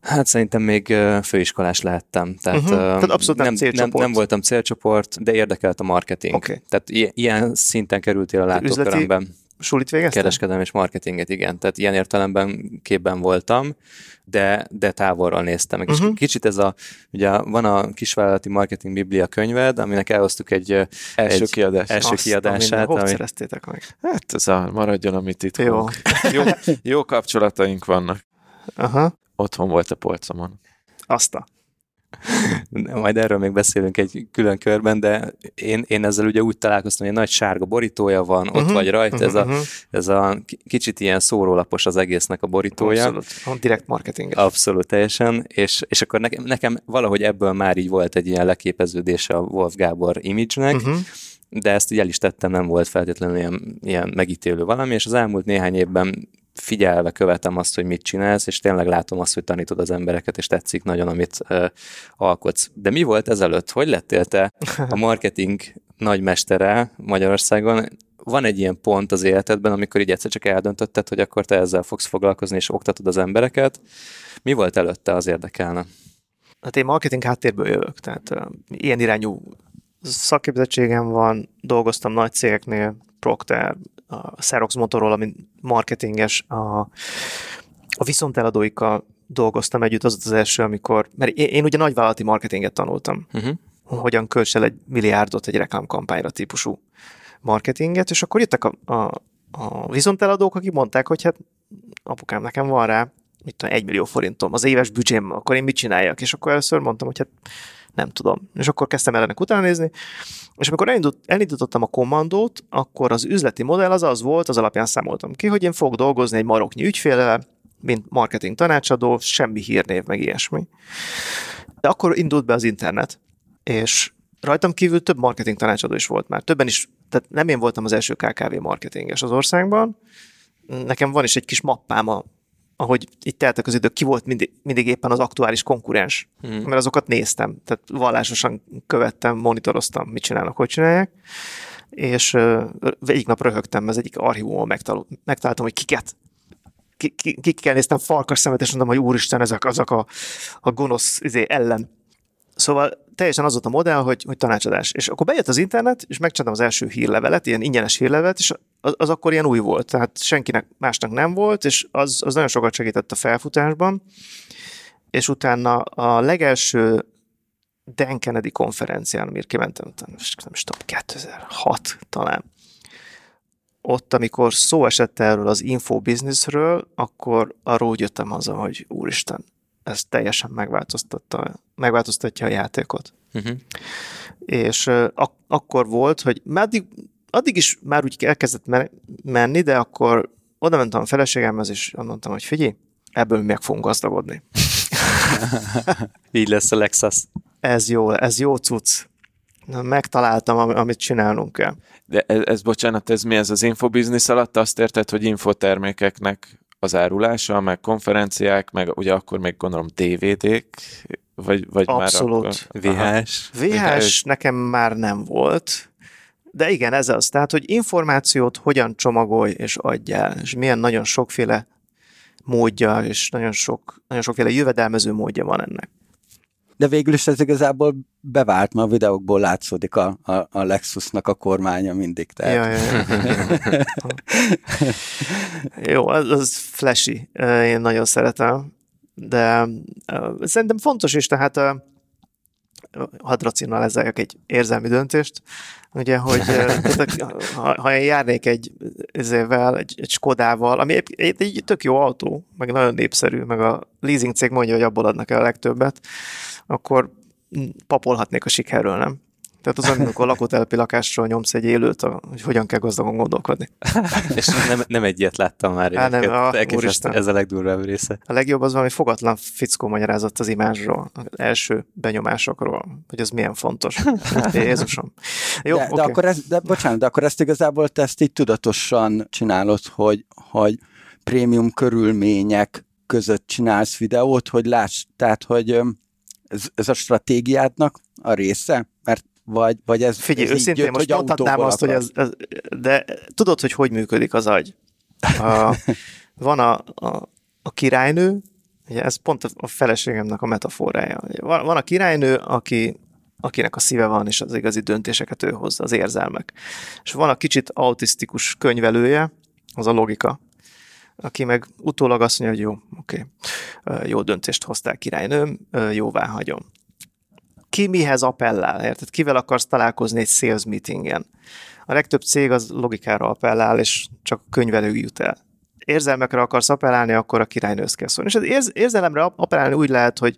Hát szerintem még főiskolás lehettem. Tehát, uh-huh. Tehát abszolút nem, nem, célcsoport. Nem, nem voltam célcsoport, de érdekelt a marketing. Okay. Tehát ilyen szinten kerültél a látókörömben. Sulit végeztél? Kereskedelem és marketinget, igen. Tehát ilyen értelemben képben voltam, de, de távolról néztem meg. Uh-huh. És kicsit ez a, ugye van a kisvállalati marketing biblia könyved, aminek elhoztuk egy első, egy, kiadás. első Azt kiadását. Hogy ami... szereztétek meg? Hát ez a maradjon, amit itt jó. jó. jó kapcsolataink vannak. Aha otthon volt a polcomon. Azt a. Majd erről még beszélünk egy külön körben, de én, én ezzel ugye úgy találkoztam, hogy egy nagy sárga borítója van, ott uh-huh, vagy rajta, uh-huh, ez, a, uh-huh. ez a kicsit ilyen szórólapos az egésznek a borítója. Abszolút, direkt marketing. Abszolút, teljesen, és, és akkor nekem, nekem valahogy ebből már így volt egy ilyen leképeződése a Wolf Gábor image-nek, uh-huh de ezt így el is tettem, nem volt feltétlenül ilyen, ilyen megítélő valami, és az elmúlt néhány évben figyelve követem azt, hogy mit csinálsz, és tényleg látom azt, hogy tanítod az embereket, és tetszik nagyon, amit uh, alkotsz. De mi volt ezelőtt? Hogy lettél te a marketing nagymestere Magyarországon? Van egy ilyen pont az életedben, amikor így egyszer csak eldöntötted, hogy akkor te ezzel fogsz foglalkozni, és oktatod az embereket. Mi volt előtte, az érdekelne? Hát én marketing háttérből jövök, tehát uh, ilyen irányú szakképzettségem van, dolgoztam nagy cégeknél, Procter, a Xerox Motorola, mint marketinges, a, a viszonteladóikkal dolgoztam együtt, az az első, amikor, mert én, én ugye nagyvállalati marketinget tanultam, uh-huh. hogyan költs el egy milliárdot egy reklámkampányra típusú marketinget, és akkor jöttek a, a, a viszonteladók, akik mondták, hogy hát apukám, nekem van rá, mit tudom, egy millió forintom, az éves büdzsém, akkor én mit csináljak? És akkor először mondtam, hogy hát nem tudom. És akkor kezdtem ellenek utána nézni, és amikor elindult, elindítottam a kommandót, akkor az üzleti modell az az volt, az alapján számoltam ki, hogy én fogok dolgozni egy maroknyi ügyfélel, mint marketing tanácsadó, semmi hírnév, meg ilyesmi. De akkor indult be az internet, és rajtam kívül több marketing tanácsadó is volt már. Többen is, tehát nem én voltam az első KKV marketinges az országban, nekem van is egy kis mappám a ahogy itt teltek az idők, ki volt mindig, mindig éppen az aktuális konkurens, hmm. mert azokat néztem, tehát vallásosan követtem, monitoroztam, mit csinálnak, hogy csinálják, és uh, egyik nap röhögtem, ez egyik archívumon megtal- megtaláltam, hogy kiket. Kikkel néztem farkas szemet, és mondom, hogy úristen, ezek azok a, a gonosz izé, ellen Szóval teljesen az volt a modell, hogy, hogy tanácsadás. És akkor bejött az internet, és megcsináltam az első hírlevelet, ilyen ingyenes hírlevelet, és az, az akkor ilyen új volt. Tehát senkinek másnak nem volt, és az, az nagyon sokat segített a felfutásban. És utána a legelső Dan Kennedy konferencián, amire kimentem, nem is tudom, 2006 talán. Ott, amikor szó esett erről az infobusinessről, akkor arról jöttem haza, hogy úristen, ez teljesen megváltoztatta, megváltoztatja a játékot. Uh-huh. És ak- akkor volt, hogy addig, addig is már úgy elkezdett menni, de akkor oda mentem a feleségemhez, és mondtam, hogy figyelj, ebből meg fogunk gazdagodni. Így lesz a Lexus. Ez jó, ez jó cucc. Megtaláltam, amit csinálnunk kell. De ez, ez bocsánat, ez mi ez az infobiznisz alatt? Azt érted, hogy infotermékeknek az árulása, meg konferenciák, meg ugye akkor még gondolom DVD-k, vagy, vagy Abszolút. már. VHS? VHS nekem már nem volt, de igen, ez az. Tehát, hogy információt hogyan csomagolj és adjál, és milyen nagyon sokféle módja, és nagyon, sok, nagyon sokféle jövedelmező módja van ennek de végül is ez igazából bevált, mert a videókból látszódik a, a, a Lexusnak a kormánya mindig. Tehát. Ja, ja, ja. Jó, az, az flashy, én nagyon szeretem, de szerintem fontos is, tehát hadd racionalizáljak egy érzelmi döntést, ugye, hogy ha, ha én járnék egy ezével, egy, egy Skodával, ami egy, egy, egy tök jó autó, meg nagyon népszerű, meg a leasing cég mondja, hogy abból adnak el a legtöbbet, akkor papolhatnék a sikerről, nem? Tehát az, amikor lakótelepi lakásról nyomsz egy élőt, hogy hogyan kell gazdagon gondolkodni. És nem, nem egy ilyet láttam már. Há, nem, a, ez a legdurvább része. A legjobb az valami fogatlan fickó magyarázott az imázsról, az első benyomásokról, hogy ez milyen fontos. Jézusom. Jó, de, okay. de, akkor ez, de, bocsánat, de akkor ezt igazából te ezt így tudatosan csinálod, hogy, hogy prémium körülmények között csinálsz videót, hogy láss, tehát, hogy ez, ez a stratégiádnak a része? Vagy, vagy ez Figyelj, ez őszintén jött, most mondhatnám azt, hogy ez, ez, de tudod, hogy hogy működik az agy? A, van a, a, a királynő, ugye ez pont a feleségemnek a metaforája. Van, van a királynő, aki, akinek a szíve van, és az igazi döntéseket ő hozza, az érzelmek. És van a kicsit autisztikus könyvelője, az a logika, aki meg utólag azt mondja, hogy jó, oké, okay, jó döntést hoztál királynőm, jóvá hagyom. Ki mihez appellál, érted? Kivel akarsz találkozni egy sales meetingen? A legtöbb cég az logikára appellál, és csak könyvelő jut el. Érzelmekre akarsz appellálni, akkor a királynősz kell szólni. És az érz- érzelemre appellálni úgy lehet, hogy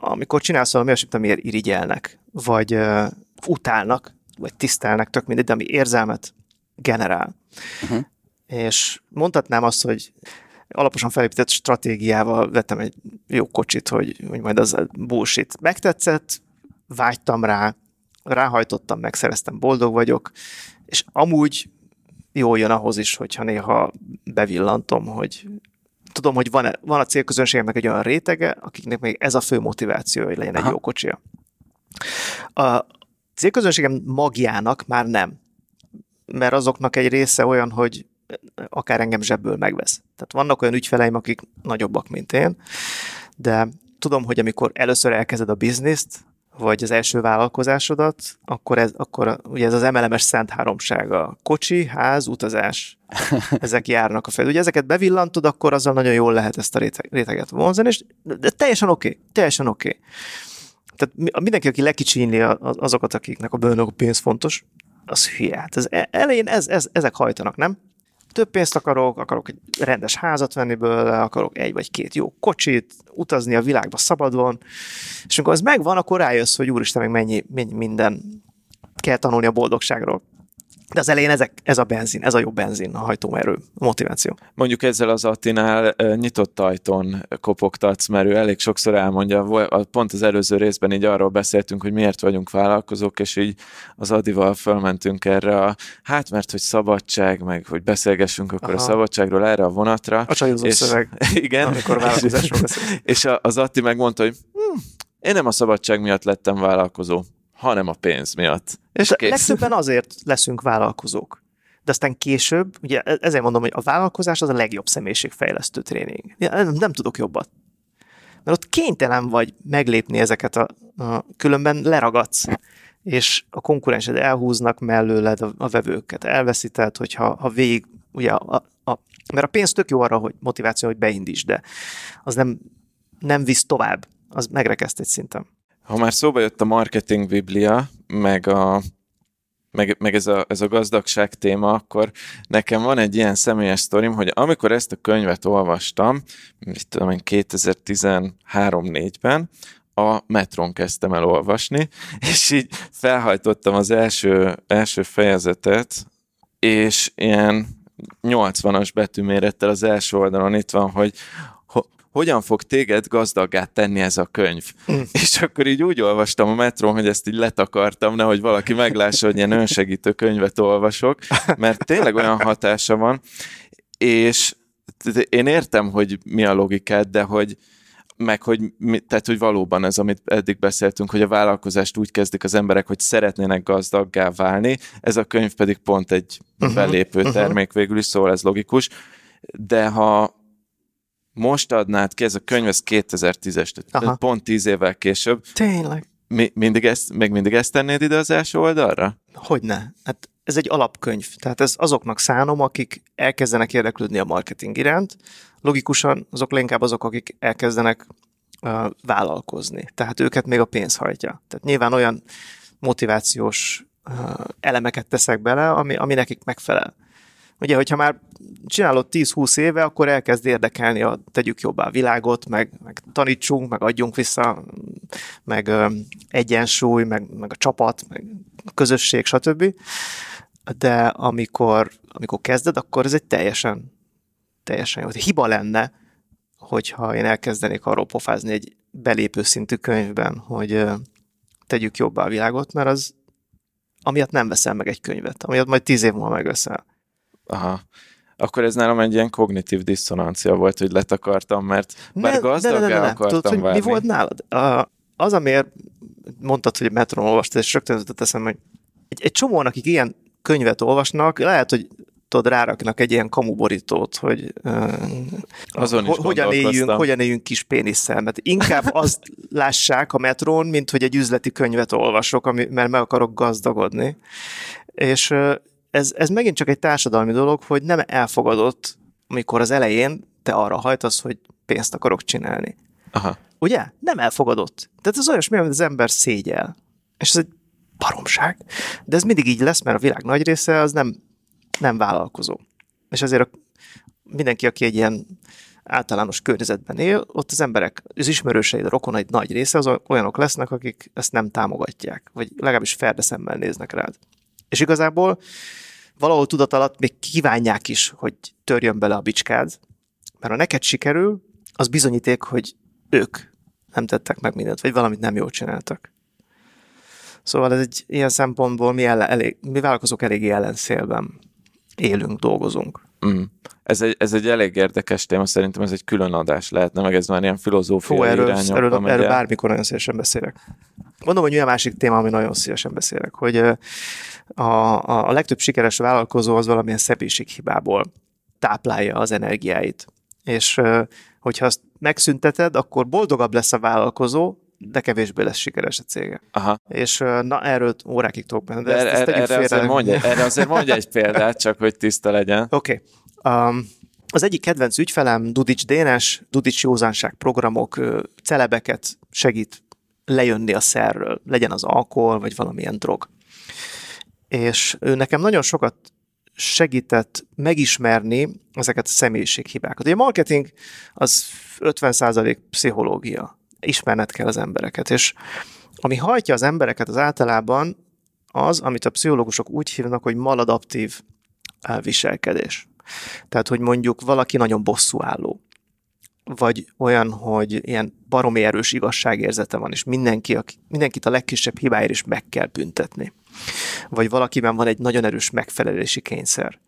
amikor csinálsz valami olyasmit, amiért irigyelnek, vagy uh, utálnak, vagy tisztelnek, tök mindegy, de ami érzelmet generál. Uh-huh és mondhatnám azt, hogy alaposan felépített stratégiával vettem egy jó kocsit, hogy, hogy majd az bullshit. Megtetszett, vágytam rá, ráhajtottam, megszereztem, boldog vagyok, és amúgy jól jön ahhoz is, hogyha néha bevillantom, hogy tudom, hogy van, van a célközönségemnek egy olyan rétege, akiknek még ez a fő motiváció, hogy legyen Aha. egy jó kocsia. A célközönségem magjának már nem, mert azoknak egy része olyan, hogy akár engem zsebből megvesz. Tehát vannak olyan ügyfeleim, akik nagyobbak, mint én, de tudom, hogy amikor először elkezded a bizniszt, vagy az első vállalkozásodat, akkor ez, akkor ugye ez az MLMS szent háromsága. Kocsi, ház, utazás. Ezek járnak a fejed. Ugye ezeket bevillantod, akkor azzal nagyon jól lehet ezt a réteget vonzani, és de teljesen oké, okay, teljesen oké. Okay. Tehát mindenki, aki lekicsinli azokat, akiknek a bőnök pénz fontos, az hülye. Hát ez e-, elején ez, ez, ezek hajtanak, nem? Több pénzt akarok, akarok egy rendes házat venni belőle, akarok egy vagy két jó kocsit, utazni a világba szabadon, és amikor ez megvan, akkor rájössz, hogy úristen, meg mennyi, mennyi minden kell tanulni a boldogságról. De az elején ezek, ez a benzin, ez a jó benzin, a hajtómerő, a motiváció. Mondjuk ezzel az Attinál nyitott ajtón kopogtatsz, mert ő elég sokszor elmondja, pont az előző részben így arról beszéltünk, hogy miért vagyunk vállalkozók, és így az Adival fölmentünk erre a, hát mert hogy szabadság, meg hogy beszélgessünk akkor Aha. a szabadságról erre a vonatra. A csajozó és, szöveg, igen, amikor vállalkozásról És az Atti megmondta, hogy hm, én nem a szabadság miatt lettem vállalkozó, hanem a pénz miatt. És kész. legtöbben azért leszünk vállalkozók. De aztán később, ugye e- ezért mondom, hogy a vállalkozás az a legjobb személyiségfejlesztő tréning. Nem, nem tudok jobbat. Mert ott kénytelen vagy meglépni ezeket a, a különben leragadsz és a konkurensed elhúznak mellőled a, a vevőket, elveszíted, hogyha ha végig, ugye, a, a, mert a pénz tök jó arra, hogy motiváció, hogy beindíts, de az nem, nem visz tovább, az megrekeszt egy szinten. Ha már szóba jött a marketing biblia, meg a meg, meg ez, a, ez a gazdagság téma, akkor nekem van egy ilyen személyes sztorim, hogy amikor ezt a könyvet olvastam, mit tudom én, 2013-4-ben, a metron kezdtem el olvasni, és így felhajtottam az első, első fejezetet, és ilyen 80-as betűmérettel az első oldalon itt van, hogy hogyan fog téged gazdaggá tenni ez a könyv. Mm. És akkor így úgy olvastam a metron, hogy ezt így letakartam, nehogy valaki meglássa, hogy ilyen önsegítő könyvet olvasok, mert tényleg olyan hatása van, és én értem, hogy mi a logikát, de hogy, meg hogy, tehát, hogy valóban ez, amit eddig beszéltünk, hogy a vállalkozást úgy kezdik az emberek, hogy szeretnének gazdaggá válni, ez a könyv pedig pont egy uh-huh, belépő uh-huh. termék végül is, szóval ez logikus, de ha most adnád ki, ez a könyv, ez 2010-es, tehát pont 10 évvel később. Tényleg. Mi, mindig ezt, még mindig ezt tennéd ide az első oldalra? Hogyne. Hát ez egy alapkönyv, tehát ez azoknak szánom, akik elkezdenek érdeklődni a marketing iránt, logikusan azok leginkább azok, akik elkezdenek uh, vállalkozni. Tehát őket még a pénz hajtja. Tehát nyilván olyan motivációs uh, elemeket teszek bele, ami, ami nekik megfelel. Ugye, hogyha már csinálod 10-20 éve, akkor elkezd érdekelni a tegyük jobbá a világot, meg, meg tanítsunk, meg adjunk vissza, meg ö, egyensúly, meg, meg a csapat, meg a közösség, stb. De amikor, amikor kezded, akkor ez egy teljesen teljesen jó. Hiba lenne, hogyha én elkezdenék arról pofázni egy belépő szintű könyvben, hogy tegyük jobbá a világot, mert az amiatt nem veszel meg egy könyvet, amiatt majd tíz év múlva megveszel. Aha. Akkor ez nálam egy ilyen kognitív diszonancia volt, hogy letakartam, mert ne, bár gazdaggá ne, ne, ne, ne. akartam Tudod, hogy mi volt nálad? A, az, amiért mondtad, hogy metron olvastad, és rögtön jutott eszem, hogy egy, egy csomó, akik ilyen könyvet olvasnak, lehet, hogy tudod, ráraknak egy ilyen kamuborítót, hogy uh, Azon is hogyan, éljünk, hogyan éljünk kis pénisszel. Mert inkább azt lássák a metrón, mint hogy egy üzleti könyvet olvasok, ami, mert meg akarok gazdagodni. És ez, ez megint csak egy társadalmi dolog, hogy nem elfogadott, amikor az elején te arra hajtasz, hogy pénzt akarok csinálni. Aha. Ugye? Nem elfogadott. Tehát ez olyasmi, amit az ember szégyel. És ez egy baromság. De ez mindig így lesz, mert a világ nagy része az nem nem vállalkozó. És azért a, mindenki, aki egy ilyen általános környezetben él, ott az emberek, az ismerőseid, a rokonaid nagy része az olyanok lesznek, akik ezt nem támogatják, vagy legalábbis ferde szemmel néznek rád. És igazából valahol tudat alatt még kívánják is, hogy törjön bele a bicskád, mert ha neked sikerül, az bizonyíték, hogy ők nem tettek meg mindent, vagy valamit nem jól csináltak. Szóval ez egy ilyen szempontból mi, ellen, elég, mi vállalkozók eléggé ellenszélben élünk, dolgozunk. Mm. Ez, egy, ez egy elég érdekes téma, szerintem ez egy külön adás lehetne, meg ez már ilyen filozófiai Fú, erről, erről, erről bármikor nagyon szívesen beszélek. Mondom, hogy olyan másik téma, ami nagyon szívesen beszélek, hogy a, a, a legtöbb sikeres vállalkozó az valamilyen szebélységhibából táplálja az energiáit. És hogyha azt megszünteted, akkor boldogabb lesz a vállalkozó, de kevésbé lesz sikeres a cége. Aha. És na erről órákig tudok benne. De, de ezt, ezt erre, azért mondj, erre azért mondj egy példát, csak hogy tiszta legyen. Oké. Okay. Um, az egyik kedvenc ügyfelem Dudics Dénes, Dudics józánság programok celebeket segít lejönni a szerről, legyen az alkohol, vagy valamilyen drog. És ő nekem nagyon sokat segített megismerni ezeket a személyiséghibákat. Ugye a marketing az 50% pszichológia ismerned kell az embereket. És ami hajtja az embereket az általában az, amit a pszichológusok úgy hívnak, hogy maladaptív viselkedés. Tehát, hogy mondjuk valaki nagyon bosszúálló, vagy olyan, hogy ilyen baromi erős igazságérzete van, és mindenki, mindenkit a legkisebb hibáért is meg kell büntetni. Vagy valakiben van egy nagyon erős megfelelési kényszer.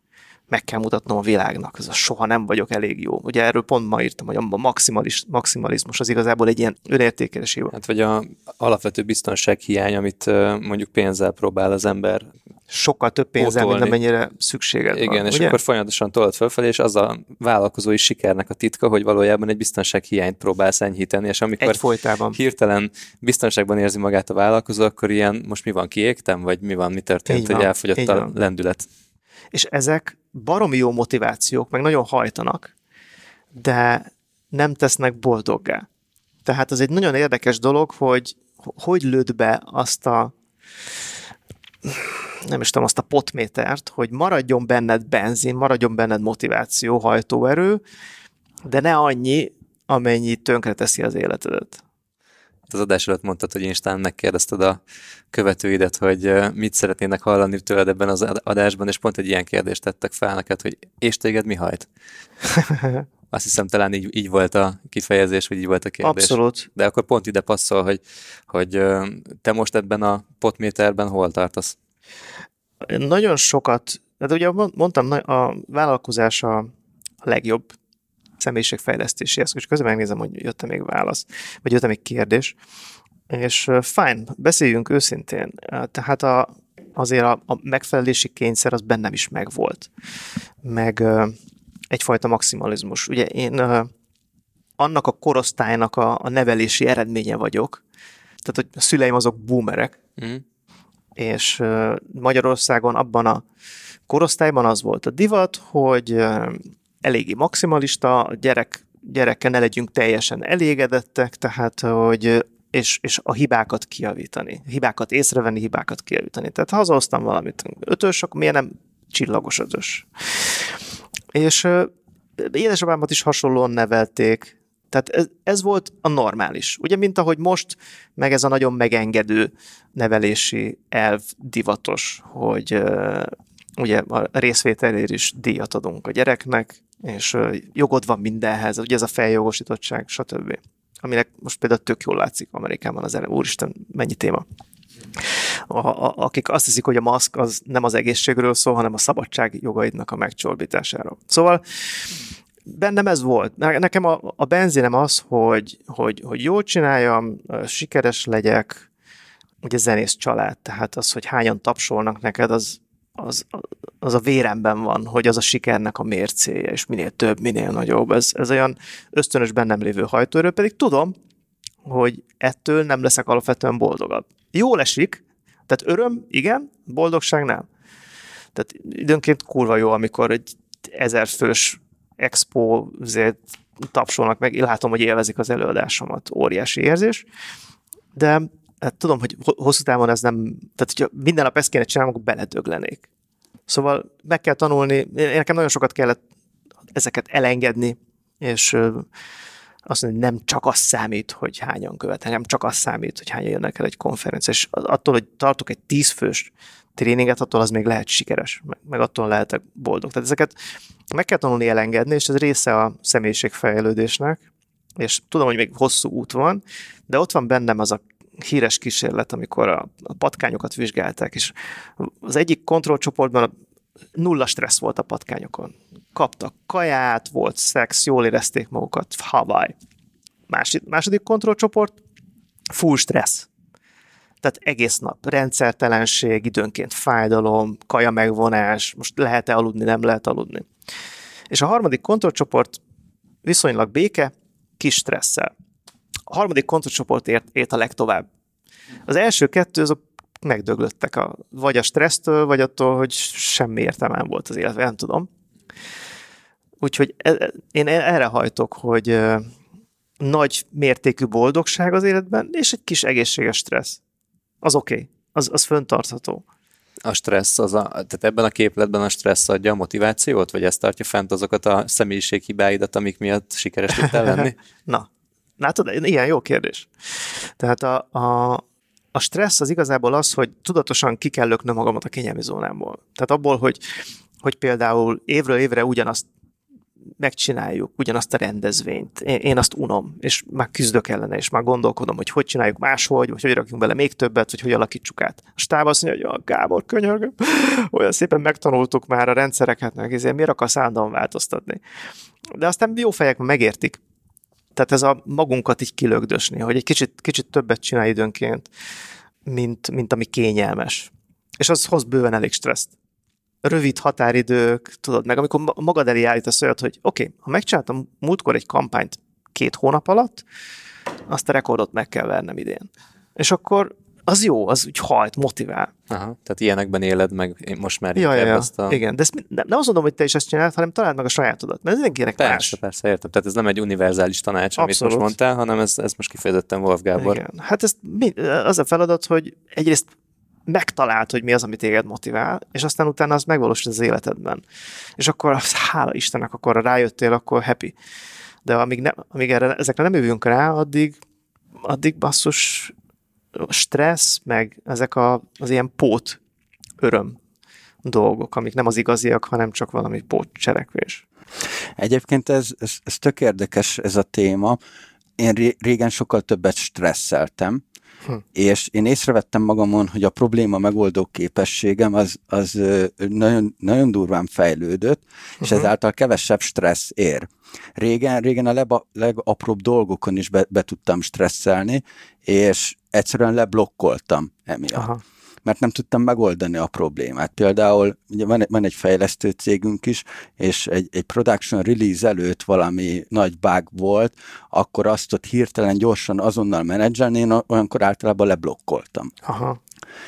Meg kell mutatnom a világnak, ez a soha nem vagyok elég jó. Ugye erről pont ma írtam, hogy a maximalis, maximalizmus az igazából egy ilyen önértékelés Hát vagy a alapvető biztonsághiány, amit mondjuk pénzzel próbál az ember sokkal több pénzzel, mint amennyire szükséged Igen, van. és ugye? akkor folyamatosan tolod fölfelé, és az a vállalkozói sikernek a titka, hogy valójában egy biztonsághiányt próbálsz enyhíteni, és amikor Egyfolytában. hirtelen biztonságban érzi magát a vállalkozó, akkor ilyen, most mi van, kiégtem, vagy mi van, mi történt, Így hogy van, elfogyott így a van. lendület. És ezek baromi jó motivációk, meg nagyon hajtanak, de nem tesznek boldoggá. Tehát ez egy nagyon érdekes dolog, hogy hogy lőd be azt a nem is tudom, azt a potmétert, hogy maradjon benned benzin, maradjon benned motiváció, hajtóerő, de ne annyi, amennyi tönkreteszi az életedet. Az adás előtt mondtad, hogy Instán megkérdezted a követőidet, hogy mit szeretnének hallani tőled ebben az adásban, és pont egy ilyen kérdést tettek fel neked, hogy és téged mi hajt? Azt hiszem talán így, így volt a kifejezés, vagy így volt a kérdés. Abszolút. De akkor pont ide passzol, hogy, hogy te most ebben a potméterben hol tartasz? Nagyon sokat, de ugye mondtam, a vállalkozás a legjobb személyiségfejlesztési eszköz, és közben megnézem, hogy jött-e még válasz, vagy jött-e még kérdés. És fine, beszéljünk őszintén. Tehát a, azért a, a megfelelési kényszer az bennem is megvolt. Meg egyfajta maximalizmus. Ugye én annak a korosztálynak a, a nevelési eredménye vagyok, tehát hogy a szüleim azok boomerek, Mm. és Magyarországon abban a korosztályban az volt a divat, hogy eléggé maximalista, a gyerek, gyerekkel ne legyünk teljesen elégedettek, tehát hogy és, és a hibákat kiavítani. Hibákat észrevenni, hibákat kiavítani. Tehát ha hazahoztam valamit ötös, akkor miért nem csillagos ötös? És édesapámat is hasonlóan nevelték, tehát ez, ez volt a normális. Ugye, mint ahogy most, meg ez a nagyon megengedő nevelési elv divatos, hogy ugye a részvételért is díjat adunk a gyereknek, és jogod van mindenhez, ugye ez a feljogosítottság, stb. Aminek most például tök jól látszik Amerikában az elem. Úristen, mennyi téma. A, a, akik azt hiszik, hogy a maszk az nem az egészségről szól, hanem a szabadság jogaidnak a megcsorbításáról. Szóval bennem ez volt. Nekem a, a benzinem az, hogy, hogy, hogy jól csináljam, sikeres legyek, ugye zenész család, tehát az, hogy hányan tapsolnak neked, az, az, az a véremben van, hogy az a sikernek a mércéje, és minél több, minél nagyobb. Ez, ez olyan ösztönös bennem lévő hajtóerő, pedig tudom, hogy ettől nem leszek alapvetően boldogabb. Jól esik, tehát öröm, igen, boldogság nem. Tehát időnként kurva jó, amikor egy ezer fős expo tapsolnak meg, én látom, hogy élvezik az előadásomat, óriási érzés, de hát tudom, hogy hosszú távon ez nem, tehát hogyha minden nap ezt kéne csinálnom, akkor beledöglenék. Szóval meg kell tanulni, én nekem nagyon sokat kellett ezeket elengedni, és azt mondani, hogy nem csak az számít, hogy hányan követnek, nem csak az számít, hogy hányan jönnek el egy konferencia, és attól, hogy tartok egy tízfős tréninget, attól az még lehet sikeres, meg, meg attól lehetek boldog. Tehát ezeket meg kell tanulni elengedni, és ez része a személyiségfejlődésnek, és tudom, hogy még hosszú út van, de ott van bennem az a híres kísérlet, amikor a, a patkányokat vizsgálták, és az egyik kontrollcsoportban nulla stressz volt a patkányokon. Kaptak kaját, volt szex, jól érezték magukat, Hawaii. Másik, második kontrollcsoport, full stressz. Tehát egész nap rendszertelenség, időnként fájdalom, kaja megvonás, most lehet-e aludni, nem lehet aludni. És a harmadik kontrollcsoport viszonylag béke, kis stresszel. A harmadik kontrollcsoport ért, ért a legtovább. Az első kettő, azok megdöglöttek, a, vagy a stressztől, vagy attól, hogy semmi értelme nem volt az életben, nem tudom. Úgyhogy e, én erre hajtok, hogy nagy mértékű boldogság az életben, és egy kis egészséges stressz. Az oké, okay. az, az föntartható. A stressz, az a, tehát ebben a képletben a stressz adja a motivációt, vagy ez tartja fent azokat a személyiséghibáidat, amik miatt sikeres tudtál lenni? Na, látod, ilyen jó kérdés. Tehát a, a, a stressz az igazából az, hogy tudatosan ki kell löknöm magamat a kényelmi zónámból. Tehát abból, hogy, hogy például évről évre ugyanazt megcsináljuk ugyanazt a rendezvényt. Én, én azt unom, és már küzdök ellene, és már gondolkodom, hogy hogy csináljuk máshogy, vagy hogy rakjunk bele még többet, vagy hogy alakítsuk át. A stáb azt mondja, hogy a Gábor, könyörgöm, olyan szépen megtanultuk már a rendszereket, meg ezért miért akarsz állandóan változtatni. De aztán jó fejek megértik. Tehát ez a magunkat így kilögdösni, hogy egy kicsit, kicsit többet csinálj időnként, mint, mint ami kényelmes. És az hoz bőven elég stresszt rövid határidők, tudod, meg amikor magad elé állítasz olyat, hogy oké, okay, ha megcsináltam múltkor egy kampányt két hónap alatt, azt a rekordot meg kell vernem idén. És akkor az jó, az úgy hajt, motivál. Aha, tehát ilyenekben éled meg én most már ja, ja, ezt a... Igen, de ezt, nem, nem azt mondom, hogy te is ezt csinálod, hanem találd meg a sajátodat, mert ez mindenkinek persze, más. Persze, értem. Tehát ez nem egy univerzális tanács, Abszolút. amit most mondtál, hanem ez, ez most kifejezetten Wolf Gábor. Igen. Hát ez az a feladat, hogy egyrészt megtalált, hogy mi az, ami téged motivál, és aztán utána az megvalósul az életedben. És akkor hála Istennek, akkor rájöttél, akkor happy. De amíg, ne, amíg erre, ezekre nem jövünk rá, addig, addig basszus stressz, meg ezek a, az ilyen pót öröm dolgok, amik nem az igaziak, hanem csak valami pót cselekvés. Egyébként ez, ez, ez tök érdekes ez a téma. Én régen sokkal többet stresszeltem, Hm. És én észrevettem magamon, hogy a probléma megoldó képességem az, az nagyon, nagyon durván fejlődött, uh-huh. és ezáltal kevesebb stressz ér. Régen, régen a leba, legapróbb dolgokon is be, be tudtam stresszelni, és egyszerűen leblokkoltam emiatt. Aha mert nem tudtam megoldani a problémát. Például ugye van, van egy fejlesztő cégünk is, és egy, egy production release előtt valami nagy bug volt, akkor azt ott hirtelen gyorsan azonnal menedzselni, én olyankor általában leblokkoltam. Aha.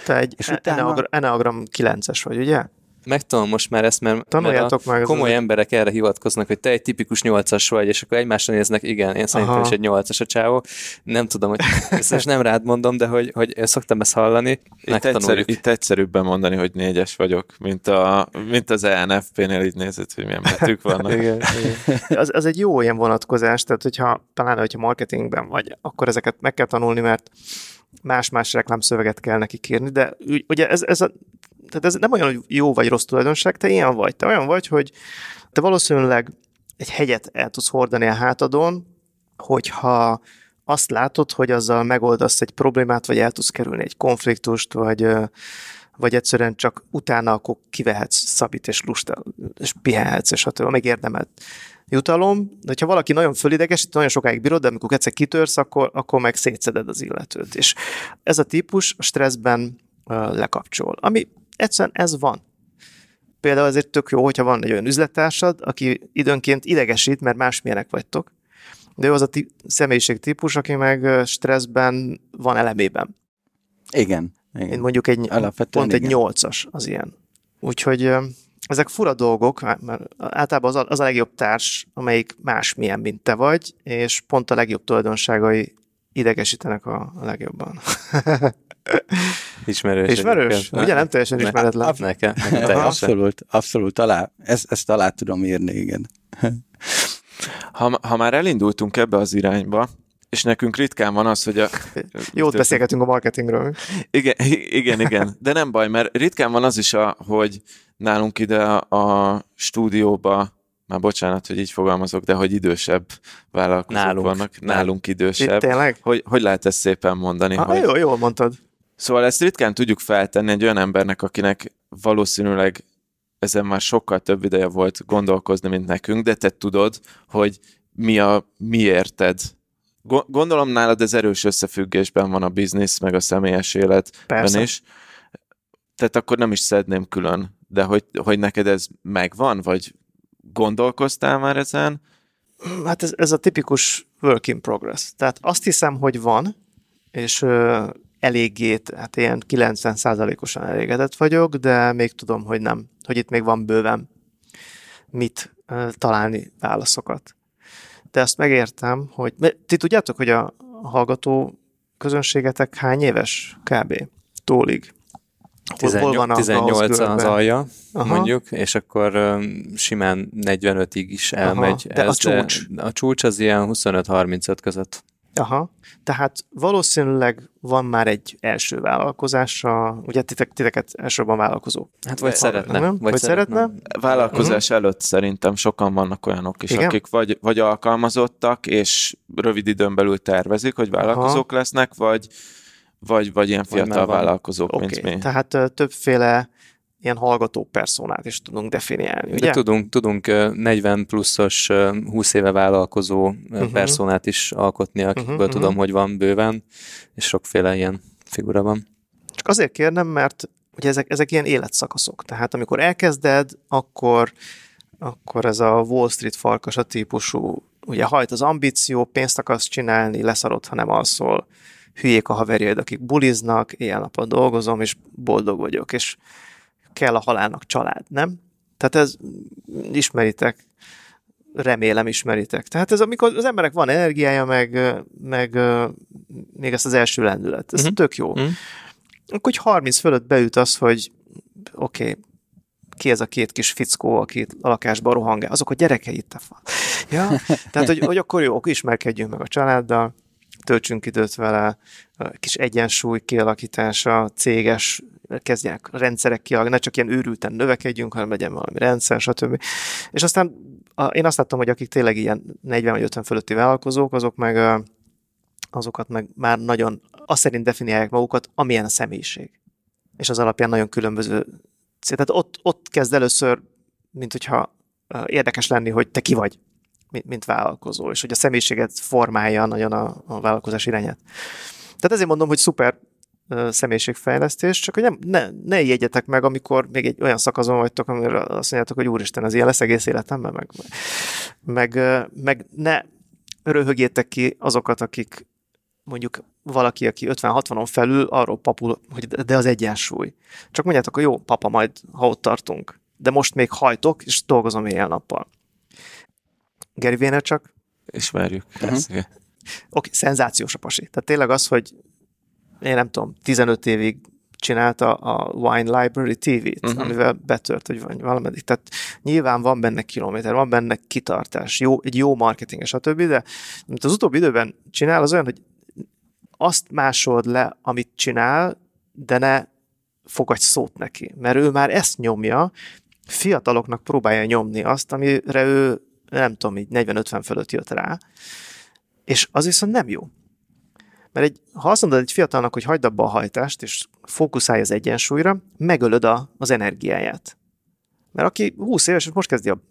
Te egy és utána... Enneagram 9-es vagy, ugye? Megtanulom most már ezt, mert, mert a komoly emberek erre hivatkoznak, hogy te egy tipikus nyolcas vagy, és akkor egymásra néznek, igen, én szerintem Aha. is egy nyolcas a csávó. Nem tudom, hogy ezt most nem rád mondom, de hogy, hogy szoktam ezt hallani. Itt, egyszerű, itt egyszerűbben mondani, hogy négyes vagyok, mint, a, mint az ENFP-nél így nézett, hogy milyen betűk vannak. igen, igen. Az, az, egy jó ilyen vonatkozás, tehát hogyha talán, hogyha marketingben vagy, akkor ezeket meg kell tanulni, mert más-más reklámszöveget kell neki kérni, de ugye ez, ez a tehát ez nem olyan, hogy jó vagy rossz tulajdonság, te ilyen vagy. Te olyan vagy, hogy te valószínűleg egy hegyet el tudsz hordani a hátadon, hogyha azt látod, hogy azzal megoldasz egy problémát, vagy el tudsz kerülni egy konfliktust, vagy, vagy egyszerűen csak utána akkor kivehetsz szabít és lust, és pihenhetsz, és attól megérdemelt jutalom. De hogyha valaki nagyon fölidegesít, nagyon sokáig bírod, de amikor egyszer kitörsz, akkor, akkor meg szétszeded az illetőt. És ez a típus a stresszben lekapcsol. Ami Egyszerűen ez van. Például azért tök jó, hogyha van egy olyan üzlettársad, aki időnként idegesít, mert másmilyenek vagytok, de ő az a tí- személyiség típus, aki meg stresszben van elemében. Igen. igen. Én mondjuk egy, Alapvetően pont igen. egy nyolcas az ilyen. Úgyhogy ezek fura dolgok, mert általában az a, az a legjobb társ, amelyik másmilyen, mint te vagy, és pont a legjobb tulajdonságai idegesítenek a, a legjobban. Ismerős. Ismerős? Ugye nem teljesen ne, ismeretlen? Ab, nekem, nekem teljesen. Abszolút, abszolút, alá, ezt, ezt alá tudom írni, igen. Ha, ha már elindultunk ebbe az irányba, és nekünk ritkán van az, hogy a... Jót beszélgetünk a marketingről. Igen, igen, igen. De nem baj, mert ritkán van az is, a, hogy nálunk ide a, a stúdióba már bocsánat, hogy így fogalmazok, de hogy idősebb vállalkozók nálunk. vannak, nálunk idősebb. Itt tényleg? Hogy, hogy lehet ezt szépen mondani? Ah, hogy... Jó, jól mondtad. Szóval ezt ritkán tudjuk feltenni egy olyan embernek, akinek valószínűleg ezen már sokkal több ideje volt gondolkozni, mint nekünk, de te tudod, hogy mi a miérted. Gondolom nálad ez erős összefüggésben van a biznisz, meg a személyes életben Persze. is. Tehát akkor nem is szedném külön, de hogy, hogy neked ez megvan, vagy gondolkoztál már ezen? Hát ez, ez a tipikus work in progress. Tehát azt hiszem, hogy van, és ö, eléggé, hát ilyen 90%-osan elégedett vagyok, de még tudom, hogy nem, hogy itt még van bőven mit ö, találni válaszokat. De azt megértem, hogy ti tudjátok, hogy a hallgató közönségetek hány éves kb. tólig? 18, van 18 az alja, Aha. mondjuk, és akkor um, simán 45-ig is elmegy. Aha, de ez, a csúcs? De a csúcs az ilyen 25-35 között. Aha, tehát valószínűleg van már egy első vállalkozása, ugye titek, titeket elsősorban vállalkozó. Hát vagy szeretne. Nem? Vagy, vagy szeretne. szeretne. Vállalkozás uh-huh. előtt szerintem sokan vannak olyanok is, Igen? akik vagy, vagy alkalmazottak, és rövid időn belül tervezik, hogy vállalkozók Aha. lesznek, vagy, vagy, vagy ilyen fiatal vagy vállalkozók, okay. mint mi. Tehát többféle ilyen hallgató personát is tudunk definiálni, ugye? De tudunk, tudunk 40 pluszos, 20 éve vállalkozó uh-huh. personát is alkotni, akikből uh-huh, tudom, uh-huh. hogy van bőven, és sokféle ilyen figura van. Csak azért kérnem, mert ugye ezek, ezek ilyen életszakaszok. Tehát amikor elkezded, akkor, akkor ez a Wall Street farkas a típusú, ugye hajt az ambíció, pénzt akarsz csinálni, leszarod, ha nem alszol, hülyék a haverjaid, akik buliznak, éjjel-nappal dolgozom, és boldog vagyok, és kell a halálnak család, nem? Tehát ez ismeritek, remélem ismeritek. Tehát ez amikor az emberek van energiája, meg, meg még ezt az első lendület. Ez uh-huh. tök jó. Uh-huh. Akkor hogy 30 fölött beüt az, hogy oké, okay, ki ez a két kis fickó, aki a lakásban rohangál, azok a gyerekei itt a fal. Ja? Tehát, hogy, hogy akkor jó, ismerkedjünk meg a családdal, töltsünk időt vele, kis egyensúly kialakítása, céges kezdjenek a rendszerek ki, ne csak ilyen őrülten növekedjünk, hanem legyen valami rendszer, stb. És aztán én azt láttam, hogy akik tényleg ilyen 40 vagy 50 fölötti vállalkozók, azok meg azokat meg már nagyon azt szerint definiálják magukat, amilyen a személyiség. És az alapján nagyon különböző tehát ott, ott kezd először, mint hogyha érdekes lenni, hogy te ki vagy, mint, mint vállalkozó, és hogy a személyiséget formálja nagyon a, a vállalkozás irányát. Tehát ezért mondom, hogy szuper személyiségfejlesztés, csak hogy nem, ne, ne jegyetek meg, amikor még egy olyan szakaszon vagytok, amire azt mondjátok, hogy úristen, ez ilyen lesz egész életemben, meg, meg, meg ne röhögjétek ki azokat, akik mondjuk valaki, aki 50-60-on felül arról papul, hogy de az egyensúly. Csak mondjátok, hogy jó, papa, majd ha ott tartunk. De most még hajtok, és dolgozom éjjel-nappal. Gary csak Ismerjük. Uh-huh. Oké, okay, szenzációs a pasi. Tehát tényleg az, hogy én nem tudom, 15 évig csinálta a Wine Library TV-t, uh-huh. amivel betört, hogy van valameddig. Tehát nyilván van benne kilométer, van benne kitartás, jó, egy jó marketing, stb., de amit az utóbbi időben csinál, az olyan, hogy azt másolod le, amit csinál, de ne fogadj szót neki, mert ő már ezt nyomja, fiataloknak próbálja nyomni azt, amire ő, nem tudom, így 40-50 fölött jött rá, és az viszont nem jó. Mert egy, ha azt mondod egy fiatalnak, hogy hagyd abba a hajtást, és fókuszálj az egyensúlyra, megölöd a, az energiáját. Mert aki 20 éves, és most kezdi a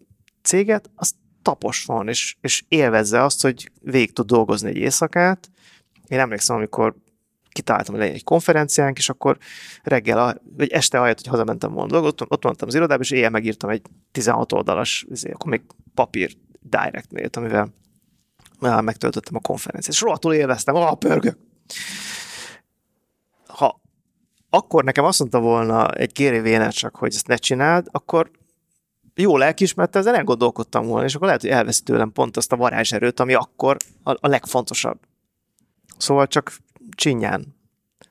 céget, az tapos van, és, és élvezze azt, hogy végig tud dolgozni egy éjszakát. Én emlékszem, amikor kitaláltam, hogy legyen egy konferenciánk, és akkor reggel, vagy este ahelyett, hogy hazamentem volna dolgot, ott mondtam az irodába, és éjjel megírtam egy 16 oldalas, azért, akkor még papír direct mailt, amivel megtöltöttem a konferenciát, és rohadtul élveztem, a pörgök. Ha akkor nekem azt mondta volna egy Gary csak, hogy ezt ne csináld, akkor jó lelkismerte, ezen elgondolkodtam volna, és akkor lehet, hogy elveszi tőlem pont azt a varázserőt, ami akkor a, a legfontosabb. Szóval csak csinyán.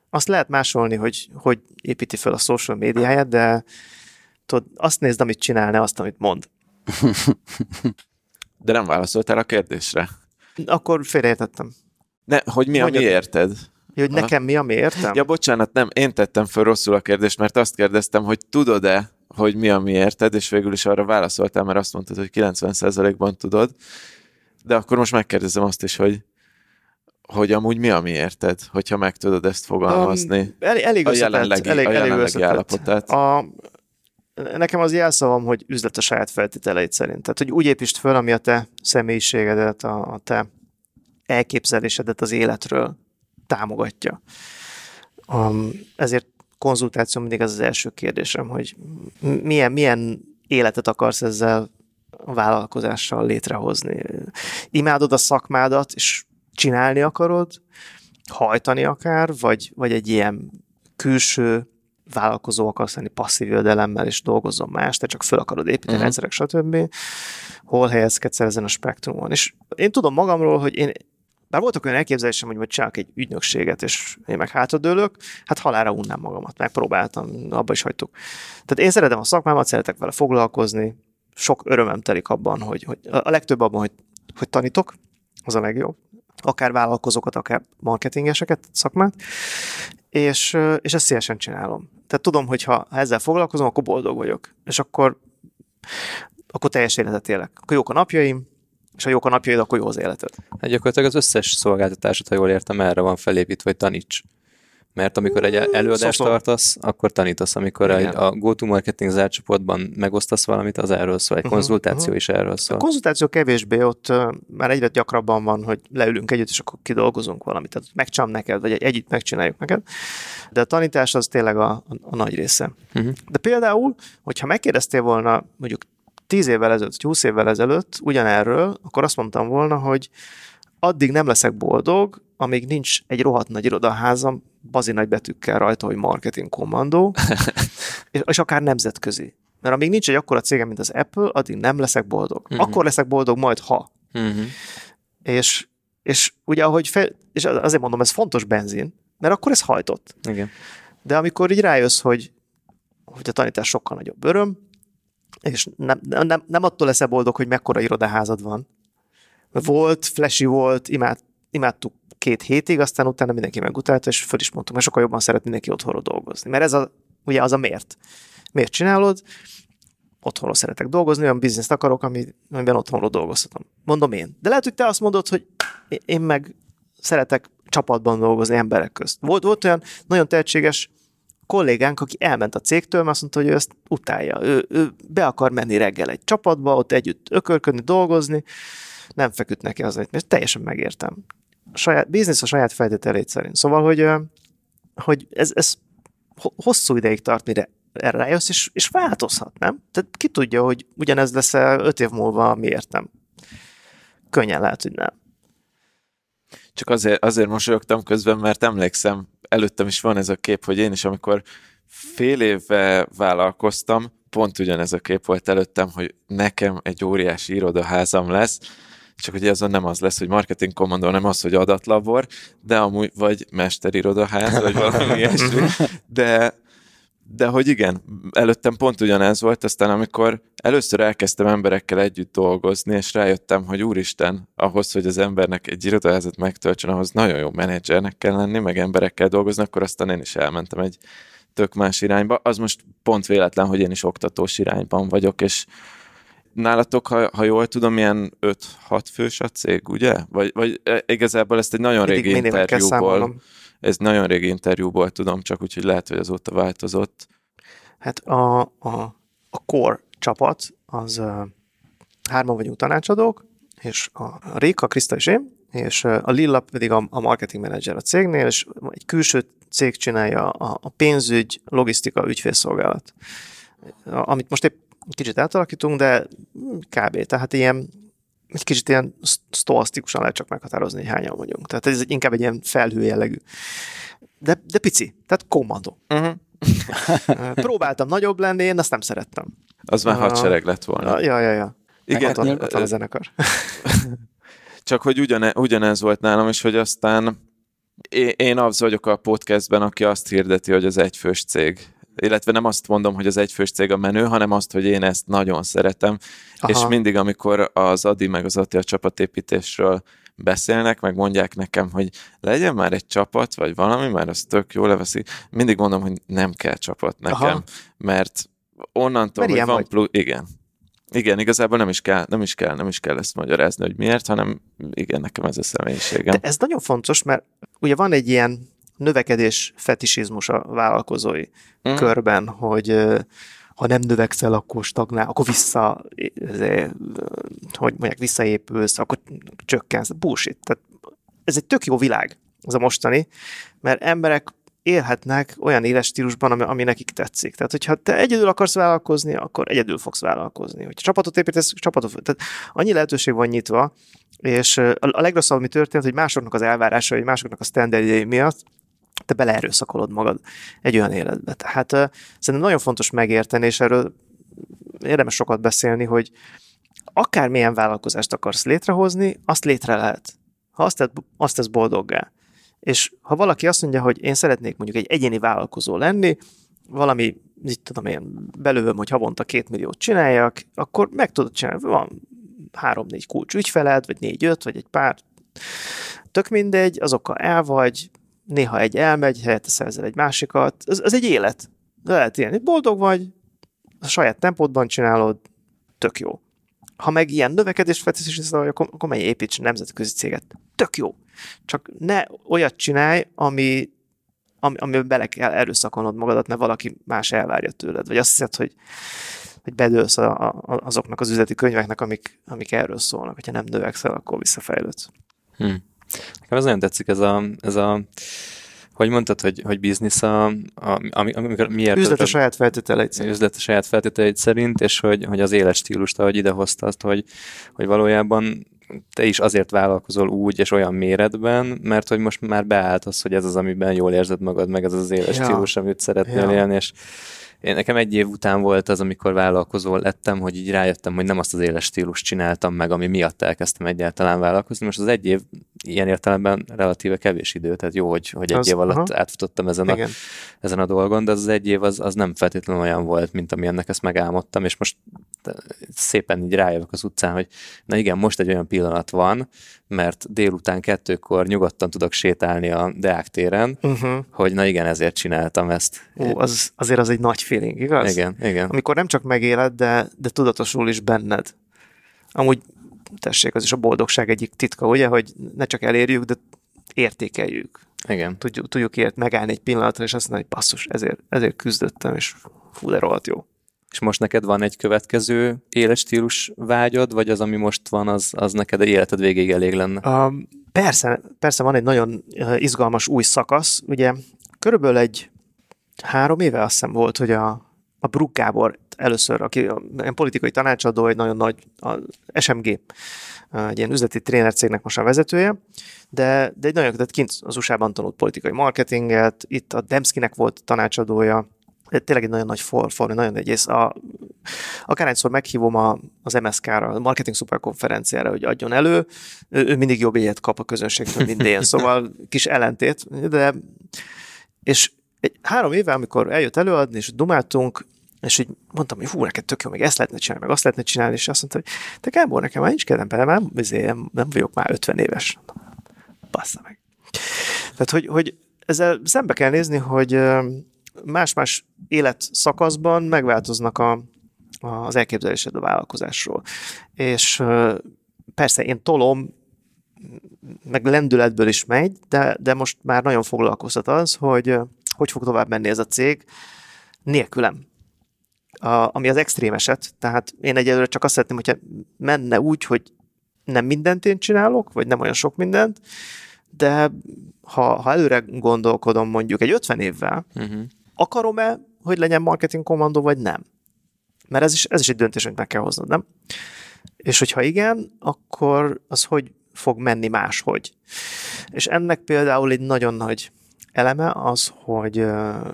Azt lehet másolni, hogy hogy építi fel a social médiáját, de tudod, azt nézd, amit csinál, ne azt, amit mond. De nem válaszoltál a kérdésre. Akkor félreértettem. Ne, hogy mi a mi érted? Hogy nekem mi a mi értem? Ja, bocsánat, nem, én tettem föl rosszul a kérdést, mert azt kérdeztem, hogy tudod-e, hogy mi a mi érted, és végül is arra válaszoltál, mert azt mondtad, hogy 90%-ban tudod. De akkor most megkérdezem azt is, hogy hogy amúgy mi a mi érted, hogyha meg tudod ezt fogalmazni. Um, elég, elég a jelenlegi, elég, a jelenlegi elég állapotát. A, nekem az jelszavam, hogy üzlet a saját feltételeit szerint. Tehát, hogy úgy építsd föl, ami a te személyiségedet, a, a te elképzelésedet az életről támogatja. Um, ezért konzultáció mindig az az első kérdésem, hogy milyen, milyen életet akarsz ezzel a vállalkozással létrehozni. Imádod a szakmádat, és csinálni akarod, hajtani akár, vagy, vagy egy ilyen külső vállalkozó akarsz lenni passzív jövedelemmel, és dolgozom más, te csak föl akarod építeni uh-huh. rendszerek, stb. Hol helyezkedsz el ezen a spektrumon. És én tudom magamról, hogy én bár voltak olyan elképzelésem, hogy majd csinálok egy ügynökséget, és én meg hátradőlök, hát halára unnám magamat, megpróbáltam, abba is hagytuk. Tehát én szeretem a szakmámat, szeretek vele foglalkozni, sok örömem telik abban, hogy, hogy a legtöbb abban, hogy, hogy tanítok, az a legjobb. Akár vállalkozókat, akár marketingeseket, szakmát, és, és ezt szívesen csinálom. Tehát tudom, hogy ha ezzel foglalkozom, akkor boldog vagyok. És akkor, akkor teljes életet élek. Akkor jók a napjaim, és ha jók a napjaid, akkor jó az életed. Hát gyakorlatilag az összes szolgáltatásod, ha jól értem, erre van felépítve, hogy taníts. Mert amikor egy előadást Szoktam. tartasz, akkor tanítasz. Amikor egy, a go-to-marketing zárcsoportban megosztasz valamit, az erről szól. Egy uh-huh, konzultáció uh-huh. is erről szól. A konzultáció kevésbé, ott uh, már egyre gyakrabban van, hogy leülünk együtt, és akkor kidolgozunk valamit. Tehát megcsam neked, vagy egy, együtt megcsináljuk neked. De a tanítás az tényleg a, a, a nagy része. Uh-huh. De például, hogyha megkérdeztél volna mondjuk 10 évvel ezelőtt, 20 évvel ezelőtt ugyanerről, akkor azt mondtam volna, hogy addig nem leszek boldog, amíg nincs egy rohadt nagy irodaházam, bazi nagy betűkkel rajta, hogy marketing kommandó, és, és akár nemzetközi. Mert amíg nincs egy akkora cégem, mint az Apple, addig nem leszek boldog. Uh-huh. Akkor leszek boldog majd, ha. Uh-huh. És, és ugye, ahogy fel, és azért mondom, ez fontos benzin, mert akkor ez hajtott. Igen. De amikor így rájössz, hogy, hogy a tanítás sokkal nagyobb öröm, és nem, nem, nem attól leszel boldog, hogy mekkora irodaházad van. Volt, flashy volt, imád, imádtuk két hétig, aztán utána mindenki megutálta, és föl is mondtuk, mert sokkal jobban szeret mindenki otthonról dolgozni. Mert ez a, ugye az a miért. Miért csinálod? Otthonról szeretek dolgozni, olyan bizniszt akarok, amiben otthonról dolgozhatom. Mondom én. De lehet, hogy te azt mondod, hogy én meg szeretek csapatban dolgozni emberek közt. Volt, volt olyan nagyon tehetséges kollégánk, aki elment a cégtől, mert azt mondta, hogy ő ezt utálja. Ő, ő be akar menni reggel egy csapatba, ott együtt ökörködni, dolgozni, nem feküdt neki az, mert teljesen megértem. Saját, biznisz a saját feltételét szerint. Szóval, hogy, hogy ez, ez hosszú ideig tart, mire erre rájössz, és, és változhat, nem? Tehát ki tudja, hogy ugyanez lesz öt év múlva, miért nem? Könnyen lehet, hogy nem. Csak azért, azért mosolyogtam közben, mert emlékszem, előttem is van ez a kép, hogy én is, amikor fél éve vállalkoztam, pont ugyanez a kép volt előttem, hogy nekem egy óriási irodaházam lesz, csak ugye azon nem az lesz, hogy marketing kommandó, nem az, hogy adatlabor, de amúgy vagy mesterirodaház, vagy valami ilyesmi, de, de hogy igen, előttem pont ugyanez volt, aztán amikor először elkezdtem emberekkel együtt dolgozni, és rájöttem, hogy úristen, ahhoz, hogy az embernek egy irodaházat megtöltsön, ahhoz nagyon jó menedzsernek kell lenni, meg emberekkel dolgozni, akkor aztán én is elmentem egy tök más irányba. Az most pont véletlen, hogy én is oktatós irányban vagyok, és nálatok, ha, ha jól tudom, ilyen 5-6 fős a cég, ugye? Vagy, vagy e, igazából ezt egy nagyon régi interjúból, ez nagyon régi interjúból tudom, csak úgyhogy lehet, hogy azóta változott. Hát a, a, a core csapat, az uh, hárman vagyunk tanácsadók, és a Réka, Kriszta és én, és a Lilla pedig a, a marketing manager a cégnél, és egy külső cég csinálja a, a pénzügy, logisztika, ügyfélszolgálat. Amit most épp kicsit átalakítunk, de kb. Tehát ilyen egy kicsit ilyen sztoasztikusan lehet csak meghatározni, hogy hányan vagyunk. Tehát ez inkább egy ilyen felhő jellegű. De, de pici, tehát kommandó. Uh-huh. Próbáltam nagyobb lenni, én azt nem szerettem. Az már hadsereg lett volna. Ja, ja, ja. Igen, ott, ott van a zenekar. Csak hogy ugyane, ugyanez volt nálam is, hogy aztán én az vagyok a podcastben, aki azt hirdeti, hogy az egyfős cég illetve nem azt mondom, hogy az egyfős cég a menő, hanem azt, hogy én ezt nagyon szeretem, Aha. és mindig, amikor az Adi meg az Ati a csapatépítésről beszélnek, meg mondják nekem, hogy legyen már egy csapat, vagy valami, mert az tök jó leveszi, mindig mondom, hogy nem kell csapat nekem, Aha. mert onnantól, mert hogy van plusz, igen, igen, igazából nem is, kell, nem is kell, nem is kell ezt magyarázni, hogy miért, hanem igen, nekem ez a személyiségem. De ez nagyon fontos, mert ugye van egy ilyen növekedés fetisizmus a vállalkozói mm. körben, hogy ha nem növekszel, akkor stagnál, akkor vissza, hogy mondják, visszaépülsz, akkor csökkensz. Bullshit. Tehát ez egy tök jó világ, ez a mostani, mert emberek élhetnek olyan éles stílusban, ami, ami nekik tetszik. Tehát, hogyha te egyedül akarsz vállalkozni, akkor egyedül fogsz vállalkozni. Hogyha csapatot építesz, csapatot... Tehát annyi lehetőség van nyitva, és a legrosszabb, ami történt, hogy másoknak az elvárásai, másoknak a standardjai miatt te beleerőszakolod magad egy olyan életbe. Tehát uh, szerintem nagyon fontos megérteni, és erről érdemes sokat beszélni, hogy akármilyen vállalkozást akarsz létrehozni, azt létre lehet. Ha azt, tesz, azt tesz boldoggá. És ha valaki azt mondja, hogy én szeretnék mondjuk egy egyéni vállalkozó lenni, valami, mit tudom én, belőlem, hogy havonta két milliót csináljak, akkor meg tudod csinálni. Van három-négy kulcs ügyfeled, vagy négy-öt, vagy egy pár tök mindegy, azokkal el vagy, néha egy elmegy, helyette szerzel egy másikat, az, az egy élet. Lehet élni. Boldog vagy, a saját tempódban csinálod, tök jó. Ha meg ilyen növekedés vetesz, akkor, akkor menj építs nemzetközi céget. Tök jó. Csak ne olyat csinálj, ami, ami, amiben bele kell erőszakolnod magadat, mert valaki más elvárja tőled. Vagy azt hiszed, hogy, hogy bedőlsz a, a, azoknak az üzleti könyveknek, amik, amik erről szólnak. Hogyha nem növekszel, akkor visszafejlődsz. Hmm. Nekem ez nagyon tetszik, ez a, ez a hogy mondtad, hogy, hogy biznisz a, a ami, amikor miért... Üzlet a saját feltételeid szerint. Üzlet a saját feltételeid szerint, és hogy, hogy az életstílust, ahogy idehozta azt, hogy, hogy valójában te is azért vállalkozol úgy és olyan méretben, mert hogy most már beállt az, hogy ez az, amiben jól érzed magad, meg ez az éles ja. stílus, amit szeretnél ja. élni, és én nekem egy év után volt az, amikor vállalkozó lettem, hogy így rájöttem, hogy nem azt az éles stílus csináltam meg, ami miatt elkezdtem egyáltalán vállalkozni. Most az egy év ilyen értelemben relatíve kevés idő, tehát jó, hogy, hogy egy az, év alatt aha. átfutottam ezen a, ezen a dolgon, de az, az egy év az, az nem feltétlenül olyan volt, mint ami ennek ezt megálmodtam, és most szépen így rájövök az utcán, hogy na igen, most egy olyan pillanat van, mert délután kettőkor nyugodtan tudok sétálni a Deák téren, uh-huh. hogy na igen, ezért csináltam ezt. Ó, az, azért az egy nagy feeling, igaz? Igen, igen. Amikor nem csak megéled, de, de tudatosul is benned. Amúgy tessék, az is a boldogság egyik titka, ugye, hogy ne csak elérjük, de értékeljük. Igen. Tudjuk, tudjuk ért megállni egy pillanatra, és azt mondani, hogy basszus, ezért, ezért küzdöttem, és fú, de rohadt jó. És most neked van egy következő életstílus vágyod, vagy az, ami most van, az, az neked a életed végéig elég lenne? Um, persze, persze van egy nagyon izgalmas új szakasz. Ugye körülbelül egy három éve azt hiszem volt, hogy a, a Brook Gábor először, aki a politikai tanácsadó, egy nagyon nagy a SMG, egy ilyen üzleti trénercégnek most a vezetője, de, de egy nagyon, tehát kint az USA-ban tanult politikai marketinget, itt a Demszkinek volt tanácsadója, tényleg egy nagyon nagy for, nagyon egy ész. A, akárhányszor meghívom a, az MSK-ra, a Marketing Super konferenciára, hogy adjon elő, ő, ő mindig jobb éjjel kap a közönségtől minden, szóval kis ellentét, de és egy, három éve, amikor eljött előadni, és dumáltunk, és így mondtam, hogy hú, neked tök jó, még ezt lehetne csinálni, meg azt lehetne csinálni, és azt mondta, hogy te Gábor, nekem már nincs kedvem bele, már nem, nem vagyok már 50 éves. Bassza meg. Tehát, hogy, hogy ezzel szembe kell nézni, hogy más-más életszakaszban megváltoznak a, az elképzelésed a vállalkozásról. És persze én tolom, meg lendületből is megy, de, de most már nagyon foglalkoztat az, hogy hogy fog tovább menni ez a cég nélkülem. A, ami az extrém eset, tehát én egyelőre csak azt szeretném, hogyha menne úgy, hogy nem mindent én csinálok, vagy nem olyan sok mindent, de ha, ha előre gondolkodom mondjuk egy 50 évvel, uh-huh akarom-e, hogy legyen marketing kommandó, vagy nem? Mert ez is, ez is egy döntés, amit meg kell hoznod, nem? És hogyha igen, akkor az hogy fog menni máshogy? És ennek például egy nagyon nagy eleme az, hogy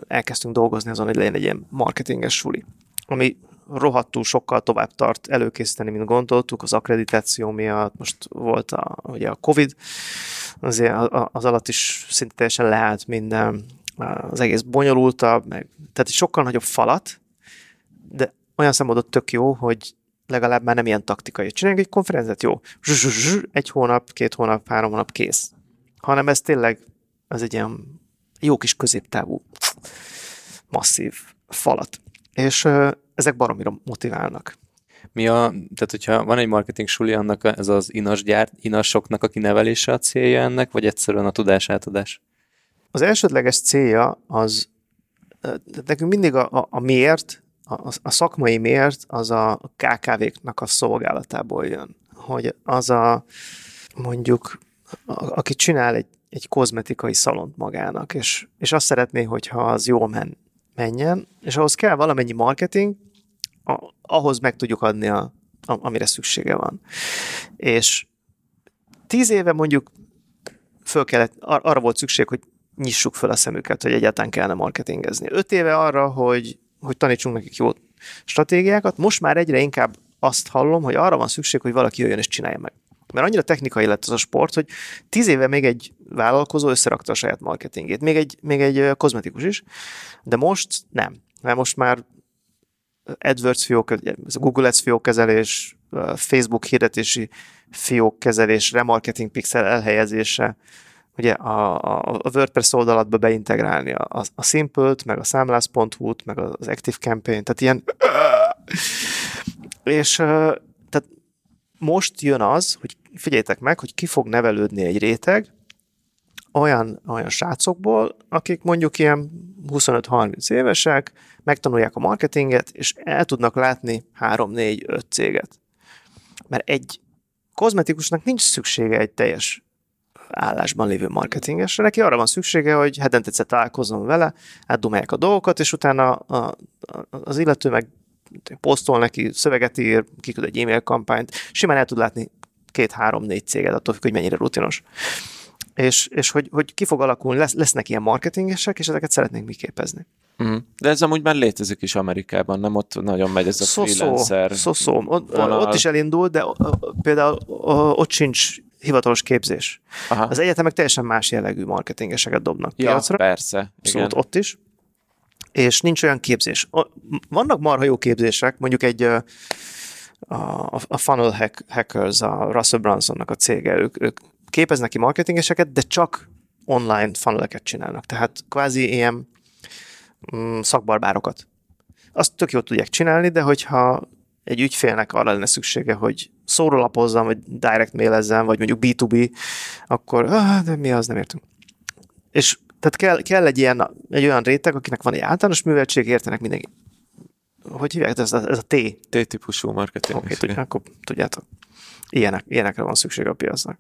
elkezdtünk dolgozni azon, hogy legyen egy ilyen marketinges suli, ami rohadtul sokkal tovább tart előkészíteni, mint gondoltuk, az akkreditáció miatt, most volt a, ugye a Covid, azért az alatt is szinte teljesen leállt minden, az egész bonyolultabb, meg, tehát sokkal nagyobb falat, de olyan szempontból tök jó, hogy legalább már nem ilyen taktikai. Csináljunk egy konferenciát, jó, egy hónap, két hónap, három hónap, kész. Hanem ez tényleg, az egy ilyen jó kis középtávú, masszív falat. És ezek baromira motiválnak. Mi a, tehát hogyha van egy marketing suli, annak ez az inas gyárt, inasoknak a kinevelése a célja ennek, vagy egyszerűen a tudás átadás? Az elsődleges célja az, nekünk mindig a, a, a miért, a, a szakmai miért az a KKV-knak a szolgálatából jön. Hogy az a, mondjuk, a, aki csinál egy, egy kozmetikai szalont magának, és, és azt szeretné, hogyha az jól men, menjen, és ahhoz kell valamennyi marketing, ahhoz meg tudjuk adni, a, amire szüksége van. És tíz éve mondjuk föl kellett, ar- arra volt szükség, hogy nyissuk fel a szemüket, hogy egyáltalán kellene marketingezni. Öt éve arra, hogy, hogy tanítsunk nekik jó stratégiákat, most már egyre inkább azt hallom, hogy arra van szükség, hogy valaki jöjjön és csinálja meg. Mert annyira technikai lett az a sport, hogy tíz éve még egy vállalkozó összerakta a saját marketingét, még egy, még egy kozmetikus is, de most nem. Mert most már AdWords fiók, Google Ads fiókkezelés, Facebook hirdetési fiókkezelés, remarketing pixel elhelyezése, ugye a, a, a WordPress oldalatba beintegrálni a, a Simple-t, meg a számlász.hu-t, meg az Active Campaign, tehát ilyen és tehát most jön az, hogy figyeljétek meg, hogy ki fog nevelődni egy réteg olyan, olyan srácokból, akik mondjuk ilyen 25-30 évesek, megtanulják a marketinget, és el tudnak látni 3-4-5 céget. Mert egy kozmetikusnak nincs szüksége egy teljes állásban lévő marketingesre. Neki arra van szüksége, hogy hetente egyszer találkozom vele, átdumálják a dolgokat, és utána a, a, az illető meg posztol neki, szöveget ír, kiküld egy e-mail kampányt, simán el tud látni két-három-négy céget, attól függ, hogy mennyire rutinos. És, és hogy, hogy ki fog alakulni, lesz, lesznek ilyen marketingesek, és ezeket szeretnénk mi képezni. Mm. De ez amúgy már létezik is Amerikában, nem ott nagyon megy ez a szó, freelancer szó, szó, szó. Ott, ott is elindult, de például ott sincs hivatalos képzés. Aha. Az egyetemek teljesen más jellegű marketingeseket dobnak ja, piacra. persze. Szóval ott is. És nincs olyan képzés. Vannak marha jó képzések, mondjuk egy a, a Funnel Hack, Hackers, a Russell Brunsonnak a cége, ők, ők képeznek ki marketingeseket, de csak online funneleket csinálnak. Tehát kvázi ilyen mm, szakbarbárokat. Azt tök jól tudják csinálni, de hogyha egy ügyfélnek arra lenne szüksége, hogy szórólapozzam, vagy direct mailezzen, vagy mondjuk B2B, akkor ah, de mi az, nem értünk. És tehát kell, kell egy, ilyen, egy olyan réteg, akinek van egy általános műveltség, értenek mindenki. Hogy hívják? Ez a, ez a T. T-típusú marketing. Oké, okay, akkor tudjátok. Ilyenek, ilyenekre van szükség a piacnak.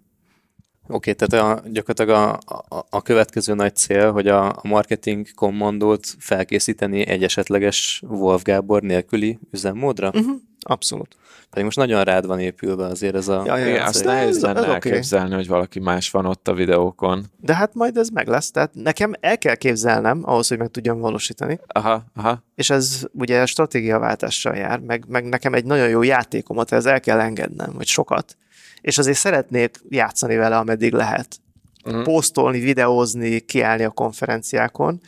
Oké, okay, tehát a, gyakorlatilag a, a, a következő nagy cél, hogy a, a marketing kommandót felkészíteni egy esetleges Wolf Gábor nélküli üzemmódra? Uh-huh. Abszolút. Pedig most nagyon rád van épülve azért ez a... Ja, ja, ja, azt nehéz lenne okay. elképzelni, hogy valaki más van ott a videókon. De hát majd ez meg lesz, tehát nekem el kell képzelnem ahhoz, hogy meg tudjam valósítani. Aha, aha. És ez ugye stratégiaváltással jár, meg, meg nekem egy nagyon jó játékomat, ez el kell engednem, hogy sokat és azért szeretnék játszani vele, ameddig lehet. Uh-huh. Posztolni, videózni, kiállni a konferenciákon.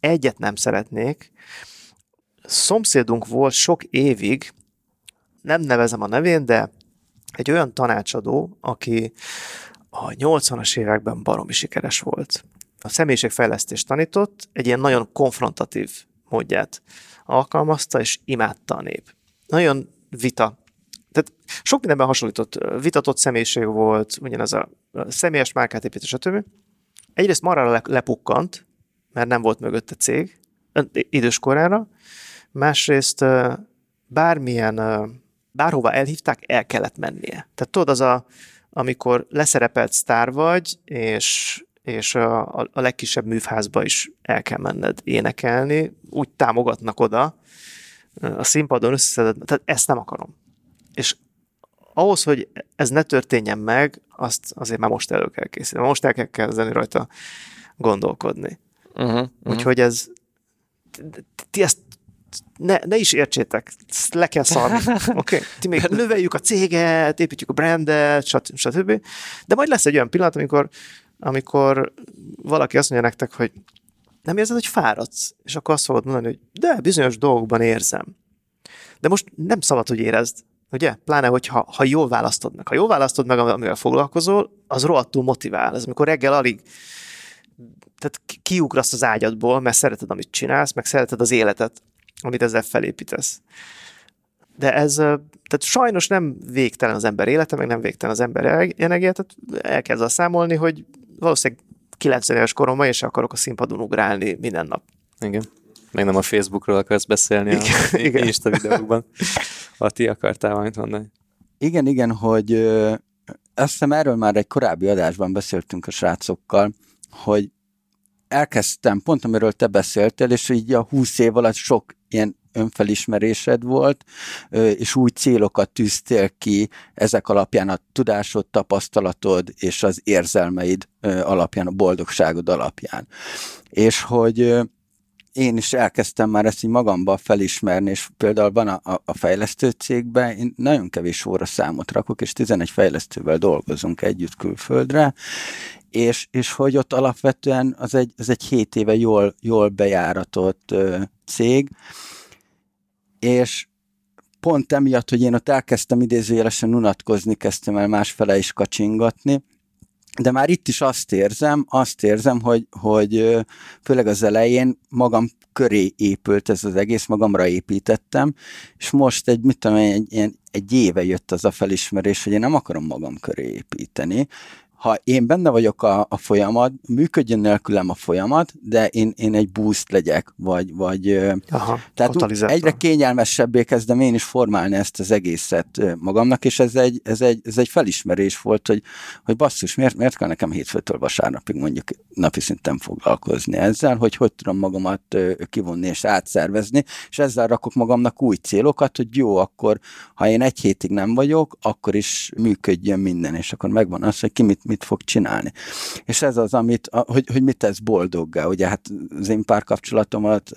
Egyet nem szeretnék. Szomszédunk volt sok évig, nem nevezem a nevén, de egy olyan tanácsadó, aki a 80-as években baromi sikeres volt. A személyiségfejlesztést tanított, egy ilyen nagyon konfrontatív módját alkalmazta, és imádta a nép. Nagyon vita tehát sok mindenben hasonlított, vitatott személyiség volt, ugyanez a személyes márkát építés, stb. Egyrészt marra lepukkant, mert nem volt mögötte cég, idős korára, másrészt bármilyen, bárhova elhívták, el kellett mennie. Tehát tudod, az a, amikor leszerepelt sztár vagy, és, és a, a, a legkisebb művházba is el kell menned énekelni, úgy támogatnak oda, a színpadon összeszedett, tehát ezt nem akarom és ahhoz, hogy ez ne történjen meg, azt azért már most elő kell készíteni. Most el kell kezdeni rajta gondolkodni. Uh-huh, uh-huh. Úgyhogy ez ti ezt ne, ne is értsétek, le kell szarni. Okay? Ti még növeljük a céget, építjük a brandet, stb. stb. De majd lesz egy olyan pillanat, amikor, amikor valaki azt mondja nektek, hogy nem érzed, hogy fáradsz? És akkor azt fogod mondani, hogy de, bizonyos dolgokban érzem. De most nem szabad, hogy érezd. Ugye? Pláne, hogyha ha jól választod meg. Ha jól választod meg, amivel foglalkozol, az rohadtul motivál. Ez amikor reggel alig tehát kiugrasz az ágyadból, mert szereted, amit csinálsz, meg szereted az életet, amit ezzel felépítesz. De ez, tehát sajnos nem végtelen az ember élete, meg nem végtelen az ember energia, tehát el kell számolni, hogy valószínűleg 90 éves koromban és akarok a színpadon ugrálni minden nap. Igen. Meg nem a Facebookról akarsz beszélni igen, a igen. Insta videókban. ti akartál valamit mondani. Igen, igen, hogy ö, azt hiszem erről már egy korábbi adásban beszéltünk a srácokkal, hogy elkezdtem, pont amiről te beszéltél, és így a húsz év alatt sok ilyen önfelismerésed volt, és új célokat tűztél ki ezek alapján a tudásod, tapasztalatod és az érzelmeid alapján, a boldogságod alapján. És hogy én is elkezdtem már ezt így magamba felismerni, és például van a, a, a fejlesztő cégben, én nagyon kevés óra számot rakok, és 11 fejlesztővel dolgozunk együtt külföldre, és, és hogy ott alapvetően az egy, az egy 7 éve jól, jól bejáratott ö, cég, és pont emiatt, hogy én ott elkezdtem idézőjelesen unatkozni, kezdtem el másfele is kacsingatni, de már itt is azt érzem, azt érzem, hogy, hogy főleg az elején magam köré épült ez az egész, magamra építettem, és most egy, mit tudom, egy, egy, egy éve jött az a felismerés, hogy én nem akarom magam köré építeni, ha én benne vagyok a, a folyamat, működjön nélkülem a folyamat, de én, én egy boost legyek, vagy, vagy Aha, tehát egyre kényelmesebbé kezdem én is formálni ezt az egészet magamnak, és ez egy, ez egy, ez egy felismerés volt, hogy, hogy basszus, miért, miért kell nekem hétfőtől vasárnapig mondjuk napi szinten foglalkozni ezzel, hogy hogy tudom magamat kivonni és átszervezni, és ezzel rakok magamnak új célokat, hogy jó, akkor ha én egy hétig nem vagyok, akkor is működjön minden, és akkor megvan az, hogy ki mit, mit fog csinálni. És ez az, amit, hogy, hogy mit tesz boldoggá. Ugye hát az én párkapcsolatomat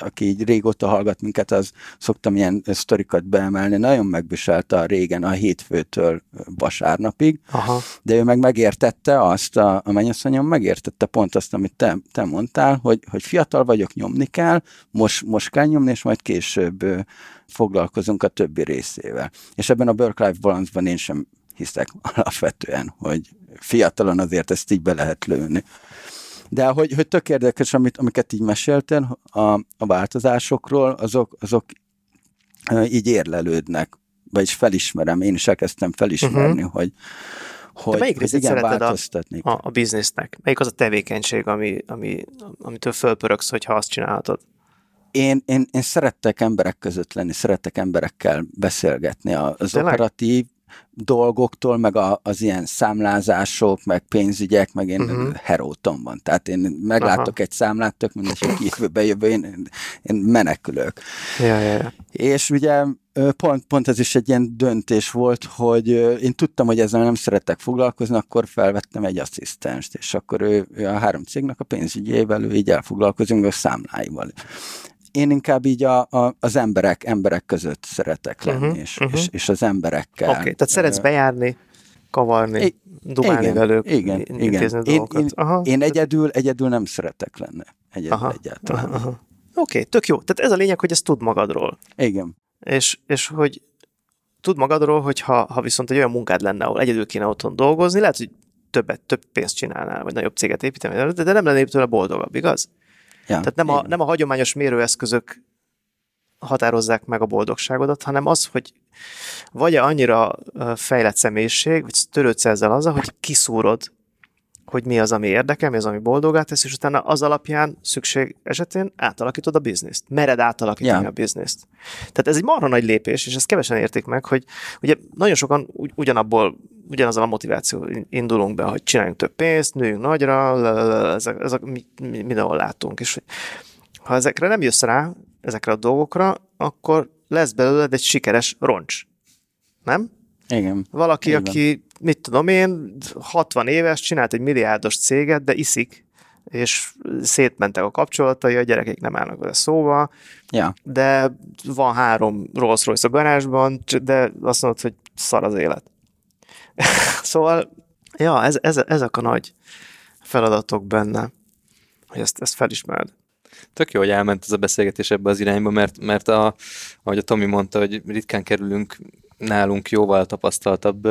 aki így régóta hallgat minket, az szoktam ilyen sztorikat beemelni, nagyon megviselte a régen a hétfőtől vasárnapig, Aha. de ő meg megértette azt, a, a mennyasszonyom megértette pont azt, amit te, te mondtál, hogy, hogy fiatal vagyok, nyomni kell, most, most kell nyomni, és majd később foglalkozunk a többi részével. És ebben a work-life balance-ban én sem hiszek alapvetően, hogy fiatalon azért ezt így be lehet lőni. De hogy, hogy tök érdekes, amit, amiket így meséltél a, a változásokról, azok, azok így érlelődnek, vagyis felismerem, én is elkezdtem felismerni, uh-huh. hogy, hogy, De melyik hogy igen, változtatni a, a, a biznisznek? Melyik az a tevékenység, ami, ami, amitől fölpöröksz, hogyha azt csinálhatod? Én, én, én szerettek emberek között lenni, szerettek emberekkel beszélgetni. Az Tényleg? operatív dolgoktól, meg a, az ilyen számlázások, meg pénzügyek, meg én uh-huh. heróton van. Tehát én meglátok Aha. egy számlát, tök mindegy, hogy jövőbe jövő, én, én menekülök. Ja, ja, ja. És ugye pont, pont ez is egy ilyen döntés volt, hogy én tudtam, hogy ezzel nem szeretek foglalkozni, akkor felvettem egy asszisztenst, és akkor ő, ő a három cégnek a pénzügyével, ő így elfoglalkozunk a számláival én inkább így a, a, az emberek emberek között szeretek lenni, uh-huh, és, uh-huh. És, és az emberekkel. Oké, okay, tehát szeretsz bejárni, kavarni, I, dumálni igen, velük, igen, igen. Én, én, aha. én egyedül, egyedül nem szeretek lenni. Egyedül aha, egyáltalán. Aha, aha. Oké, okay, tök jó. Tehát ez a lényeg, hogy ezt tud magadról. Igen. És, és hogy tud magadról, hogy ha, ha viszont egy olyan munkád lenne, ahol egyedül kéne otthon dolgozni, lehet, hogy többet, több pénzt csinálnál, vagy nagyobb céget építeni, de nem lennél tőle boldogabb, igaz? Ja, Tehát nem a, nem a hagyományos mérőeszközök határozzák meg a boldogságodat, hanem az, hogy vagy annyira fejlett személyiség, vagy törődsz ezzel azzal, hogy kiszúrod, hogy mi az, ami érdekel, mi az, ami boldogát tesz, és utána az alapján szükség esetén átalakítod a bizniszt. Mered átalakítani yeah. a bizniszt. Tehát ez egy marha nagy lépés, és ezt kevesen értik meg, hogy ugye nagyon sokan ugyanabból ugyanazzal a motiváció indulunk be, hogy csináljunk több pénzt, nőjünk nagyra, ezek, ezek mi, mi, mindenhol látunk. És ha ezekre nem jössz rá, ezekre a dolgokra, akkor lesz belőled egy sikeres roncs. Nem? Igen. Valaki, Igen. aki, mit tudom én, 60 éves, csinált egy milliárdos céget, de iszik, és szétmentek a kapcsolatai, a gyerekek nem állnak vele szóba, ja. de van három Rolls Royce a garázsban, de azt mondod, hogy szar az élet. szóval, ja, ez, ez, ezek a nagy feladatok benne, hogy ezt, ezt felismerd. Tök jó, hogy elment ez a beszélgetés ebbe az irányba, mert, mert a, ahogy a Tomi mondta, hogy ritkán kerülünk nálunk jóval tapasztaltabb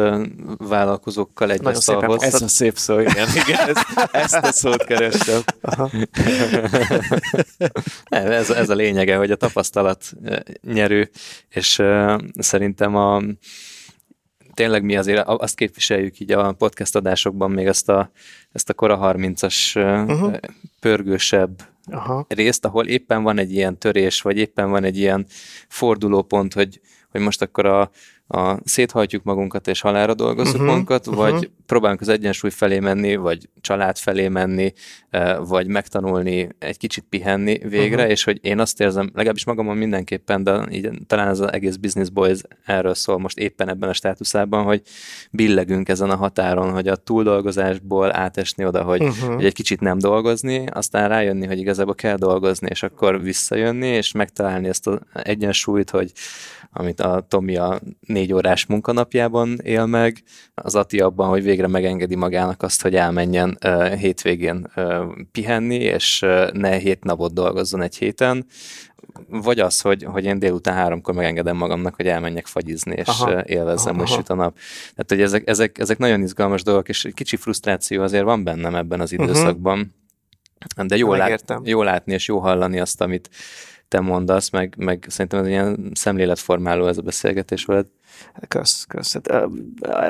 vállalkozókkal egy asztalhoz. Ez a szép szó, igen, igen ez, ezt a szót kerestem. ez, ez a lényege, hogy a tapasztalat nyerő, és szerintem a tényleg mi azért azt képviseljük így a podcast adásokban még ezt a, ezt a kora 30-as uh-huh. pörgősebb Aha. részt, ahol éppen van egy ilyen törés, vagy éppen van egy ilyen fordulópont, hogy, hogy most akkor a, a széthajtjuk magunkat és halára dolgozzuk uh-huh, magunkat, uh-huh. vagy próbálunk az egyensúly felé menni, vagy család felé menni, eh, vagy megtanulni egy kicsit pihenni végre, uh-huh. és hogy én azt érzem, legalábbis magamon mindenképpen, de így, talán ez az egész Business Boys erről szól most éppen ebben a státuszában, hogy billegünk ezen a határon, hogy a túldolgozásból átesni oda, hogy, uh-huh. hogy egy kicsit nem dolgozni, aztán rájönni, hogy igazából kell dolgozni, és akkor visszajönni, és megtalálni ezt az egyensúlyt, hogy amit a Tomi a négy órás munkanapjában él meg, az Ati abban, hogy végre megengedi magának azt, hogy elmenjen uh, hétvégén uh, pihenni, és uh, ne hét napot dolgozzon egy héten, vagy az, hogy, hogy én délután háromkor megengedem magamnak, hogy elmenjek fagyizni, és aha, élvezzem, aha, hogy süt a nap. Tehát, hogy ezek, ezek, ezek nagyon izgalmas dolgok, és egy kicsi frusztráció azért van bennem ebben az mhm. időszakban. Uh-huh. De jó, lát, jó látni és jó hallani azt, amit te mondasz, meg, meg szerintem ez ilyen szemléletformáló ez a beszélgetés veled. Kösz, kösz. Hát,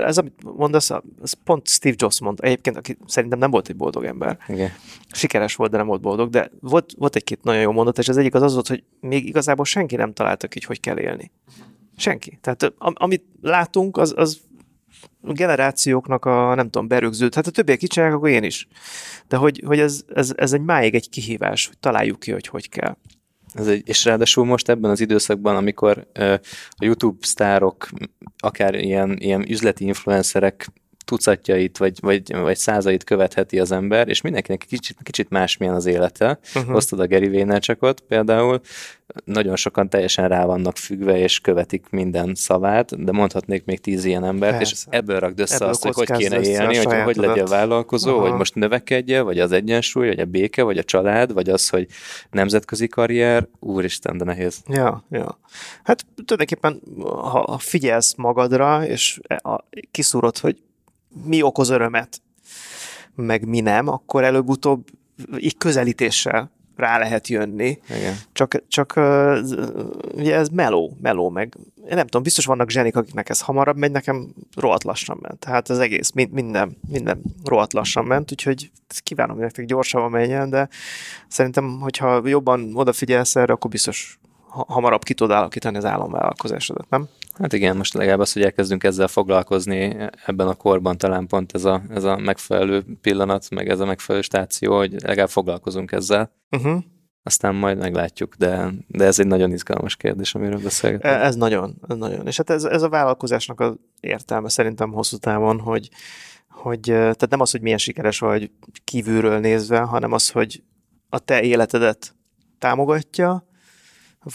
ez, amit mondasz, ez pont Steve Jobs mondta. Egyébként, aki szerintem nem volt egy boldog ember. Igen. Sikeres volt, de nem volt boldog, de volt, volt egy-két nagyon jó mondat, és az egyik az az volt, hogy még igazából senki nem találta ki, hogy kell élni. Senki. Tehát amit látunk, az, az generációknak a, nem tudom, berögződ, hát a többiek kicsinek, akkor én is. De hogy, hogy ez, ez, ez egy máig egy kihívás, hogy találjuk ki, hogy hogy kell. Ez egy, és ráadásul most ebben az időszakban, amikor a YouTube sztárok, akár ilyen, ilyen üzleti influencerek tucatjait, vagy, vagy, vagy százait követheti az ember, és mindenkinek kicsit, kicsit másmilyen az élete. Uh-huh. Hoztad a Gary Vaynerchukot például, nagyon sokan teljesen rá vannak függve, és követik minden szavát, de mondhatnék még tíz ilyen embert, Persze. és ebből rakd össze ebből azt, hogy hogy kéne élni, hogy hogy legyen vállalkozó, uh-huh. hogy most növekedje, vagy az egyensúly, vagy a béke, vagy a család, vagy az, hogy nemzetközi karrier, úristen, de nehéz. Ja, ja. Hát tulajdonképpen, ha figyelsz magadra, és kiszúrod, hogy mi okoz örömet, meg mi nem, akkor előbb-utóbb így közelítéssel rá lehet jönni. Igen. Csak, csak ugye ez meló, meló meg. Én nem tudom, biztos vannak zsenik, akiknek ez hamarabb megy, nekem rohadt lassan ment. Tehát az egész, minden, minden rohadt lassan ment, úgyhogy kívánom, hogy nektek gyorsabban menjen, de szerintem, hogyha jobban odafigyelsz erre, akkor biztos hamarabb ki tudod alakítani az álomvállalkozásodat, nem? Hát igen, most legalább az, hogy elkezdünk ezzel foglalkozni ebben a korban talán pont ez a, ez a megfelelő pillanat, meg ez a megfelelő stáció, hogy legalább foglalkozunk ezzel. Uh-huh. Aztán majd meglátjuk, de, de ez egy nagyon izgalmas kérdés, amiről beszélgetünk. Ez nagyon, ez nagyon. És hát ez, ez a vállalkozásnak az értelme szerintem hosszú távon, hogy, hogy tehát nem az, hogy milyen sikeres vagy kívülről nézve, hanem az, hogy a te életedet támogatja,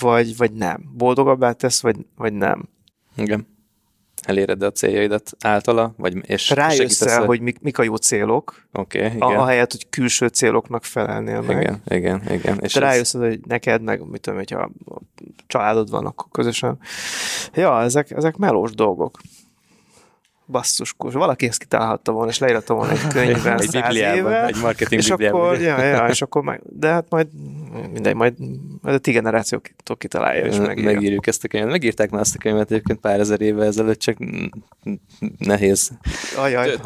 vagy, vagy nem. Boldogabbá tesz, vagy, vagy nem. Igen. Eléred a céljaidat általa, vagy és Rájössz el, hogy mik, mik a jó célok, okay, igen. ahelyett, hogy külső céloknak felelnél meg. Igen, igen, igen. És rájössz, ez... hogy neked, meg mit tudom, hogyha a családod van, akkor közösen. Ja, ezek, ezek melós dolgok basszus, kurs. valaki ezt kitalálhatta volna, és leírta volna egy könyvben egy éve, egy marketing és akkor, ja, ja, és akkor meg, de hát majd mindegy, majd, majd a ti generációktól kitalálja, és megírja. Megírjuk ezt a könyvet. Megírták már ezt a könyvet egyébként pár ezer éve ezelőtt, csak nehéz. Ajaj,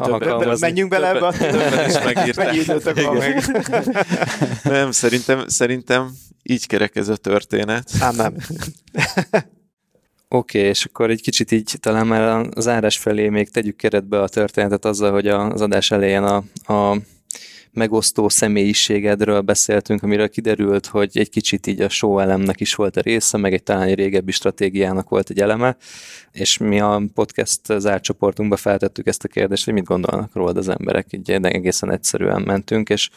menjünk bele ebbe. Meg. Nem, szerintem, szerintem így kerek ez a történet. Ám nem. Oké, okay, és akkor egy kicsit így talán már az árás felé még tegyük keretbe a történetet azzal, hogy az adás elején a, a megosztó személyiségedről beszéltünk, amiről kiderült, hogy egy kicsit így a show elemnek is volt a része, meg egy talán egy régebbi stratégiának volt egy eleme, és mi a podcast zárcsoportunkba feltettük ezt a kérdést, hogy mit gondolnak rólad az emberek, így egészen egyszerűen mentünk, és,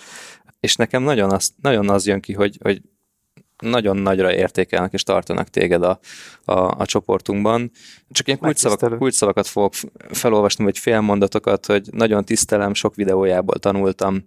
és nekem nagyon az, nagyon az jön ki, hogy, hogy nagyon nagyra értékelnek és tartanak téged a, a, a csoportunkban. Csak ilyen kulcsszavak, kulcsszavakat fogok felolvasni, vagy félmondatokat, hogy nagyon tisztelem, sok videójából tanultam,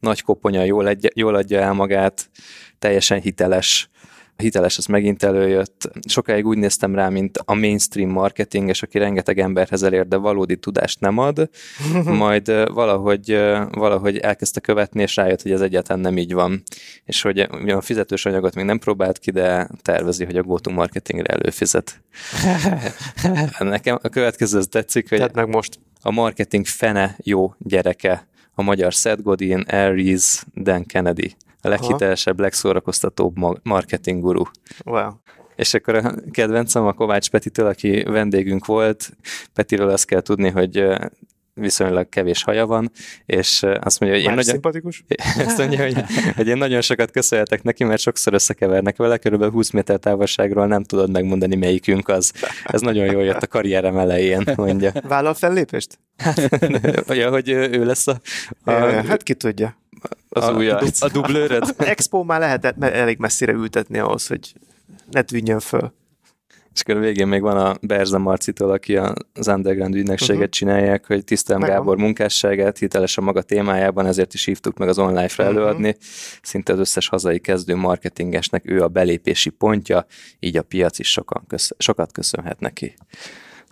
nagy koponya, jól, egy, jól adja el magát, teljesen hiteles, hiteles, az megint előjött. Sokáig úgy néztem rá, mint a mainstream marketinges, aki rengeteg emberhez elér, de valódi tudást nem ad. Majd valahogy, valahogy elkezdte követni, és rájött, hogy ez egyáltalán nem így van. És hogy a fizetős anyagot még nem próbált ki, de tervezi, hogy a go marketingre előfizet. Nekem a következő az tetszik, hogy meg most. a marketing fene jó gyereke. A magyar Seth Godin, Aries, Dan Kennedy a leghitelesebb, legszórakoztatóbb marketing guru. Wow. És akkor a kedvencem a Kovács Petitől, aki vendégünk volt. Petiről azt kell tudni, hogy viszonylag kevés haja van, és azt mondja, hogy én nagyon... szimpatikus? Azt mondja, hogy, hogy én nagyon sokat köszönhetek neki, mert sokszor összekevernek vele, körülbelül 20 méter távolságról nem tudod megmondani, melyikünk az. Ez nagyon jól jött a karrierem elején, mondja. Vállal fellépést? Olyan, hogy ő lesz a... a hát ki tudja az a, új a, a dublőröd? Expo már lehet elég messzire ültetni ahhoz, hogy ne tűnjön föl. És akkor a végén még van a Berza Marcitól, aki az underground ügynökséget uh-huh. csinálják, hogy tisztelem Megvan. Gábor munkásságát, hiteles a maga témájában, ezért is hívtuk meg az online-ra uh-huh. előadni. Szinte az összes hazai kezdő marketingesnek ő a belépési pontja, így a piac is sokan kösz- sokat köszönhet neki.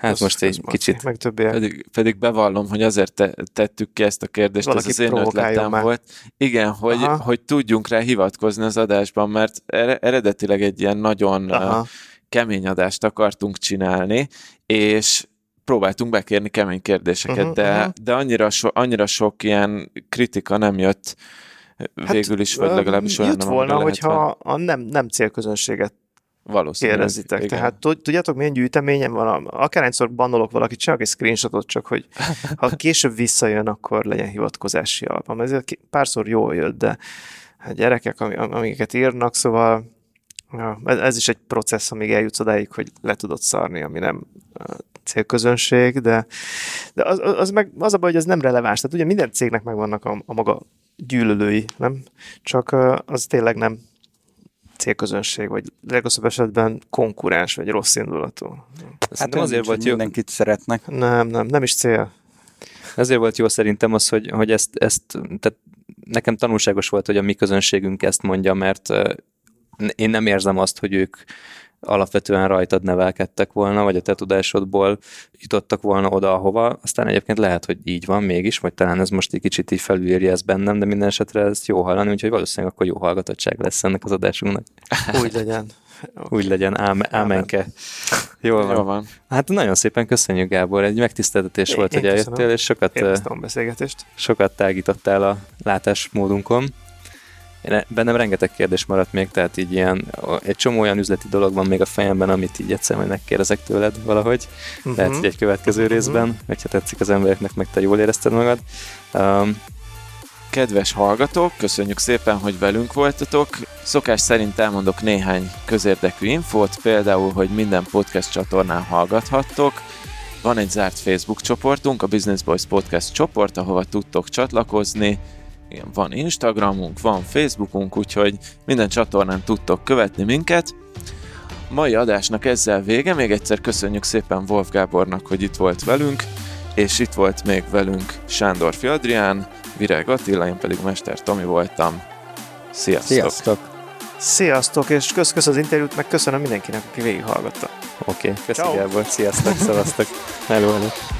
Hát az, most egy kicsit... Meg pedig, pedig bevallom, hogy azért te, tettük ki ezt a kérdést, Valaki ez az én ötletem már. volt. Igen, hogy, hogy tudjunk rá hivatkozni az adásban, mert eredetileg egy ilyen nagyon Aha. kemény adást akartunk csinálni, és próbáltunk bekérni kemény kérdéseket, uh-huh, de, uh-huh. de annyira, so, annyira sok ilyen kritika nem jött hát, végül is, vagy legalábbis olyan nem, volna, hogyha a nem, nem célközönséget Valószínűleg. Kérdezitek. Igen. Tehát tudjátok, milyen gyűjteményem van? Akárhányszor bannolok valakit, csak egy screenshotot, csak hogy ha később visszajön, akkor legyen hivatkozási alapom. Ez párszor jól jött, de hát gyerekek, amiket írnak, szóval ja, ez is egy processz, amíg eljutsz odáig, hogy le tudod szarni, ami nem célközönség, de, de az, az, meg, az a baj, hogy ez nem releváns. Tehát ugye minden cégnek megvannak a, a maga gyűlölői, nem? Csak az tényleg nem célközönség, vagy legrosszabb esetben konkurens, vagy rossz indulatú. Hát azért volt jó. Mindenkit szeretnek. Nem, nem, nem is cél. Ezért volt jó szerintem az, hogy, hogy ezt, ezt tehát nekem tanulságos volt, hogy a mi közönségünk ezt mondja, mert én nem érzem azt, hogy ők alapvetően rajtad nevelkedtek volna, vagy a te tudásodból jutottak volna oda, ahova. Aztán egyébként lehet, hogy így van mégis, vagy talán ez most egy kicsit így felülírja ezt bennem, de minden esetre ezt jó hallani, úgyhogy valószínűleg akkor jó hallgatottság lesz ennek az adásunknak. Úgy legyen. Úgy legyen, ám, ámenke. Jól van. Jó van. Hát nagyon szépen köszönjük, Gábor. Egy megtiszteltetés volt, hogy eljöttél, és sokat, beszélgetést. sokat tágítottál a látásmódunkon. Én, bennem rengeteg kérdés maradt még, tehát így ilyen, egy csomó olyan üzleti dolog van még a fejemben, amit így egyszer majd megkérdezek tőled valahogy, uh-huh. lehet, hogy egy következő uh-huh. részben, hogyha tetszik az embereknek, meg te jól érezted magad. Um, Kedves hallgatók, köszönjük szépen, hogy velünk voltatok. Szokás szerint elmondok néhány közérdekű infót, például, hogy minden podcast csatornán hallgathattok. Van egy zárt Facebook csoportunk, a Business Boys Podcast csoport, ahova tudtok csatlakozni igen, van Instagramunk, van Facebookunk, úgyhogy minden csatornán tudtok követni minket. Mai adásnak ezzel vége, még egyszer köszönjük szépen Wolf Gábornak, hogy itt volt velünk, és itt volt még velünk Sándor Adrián, Virág Attila, én pedig Mester Tomi voltam. Sziasztok! Sziasztok! Sziasztok, és kösz, kösz az interjút, meg köszönöm mindenkinek, aki végighallgatta. Oké, okay, köszönöm Gábor, sziasztok, szavaztok! Hello, hello.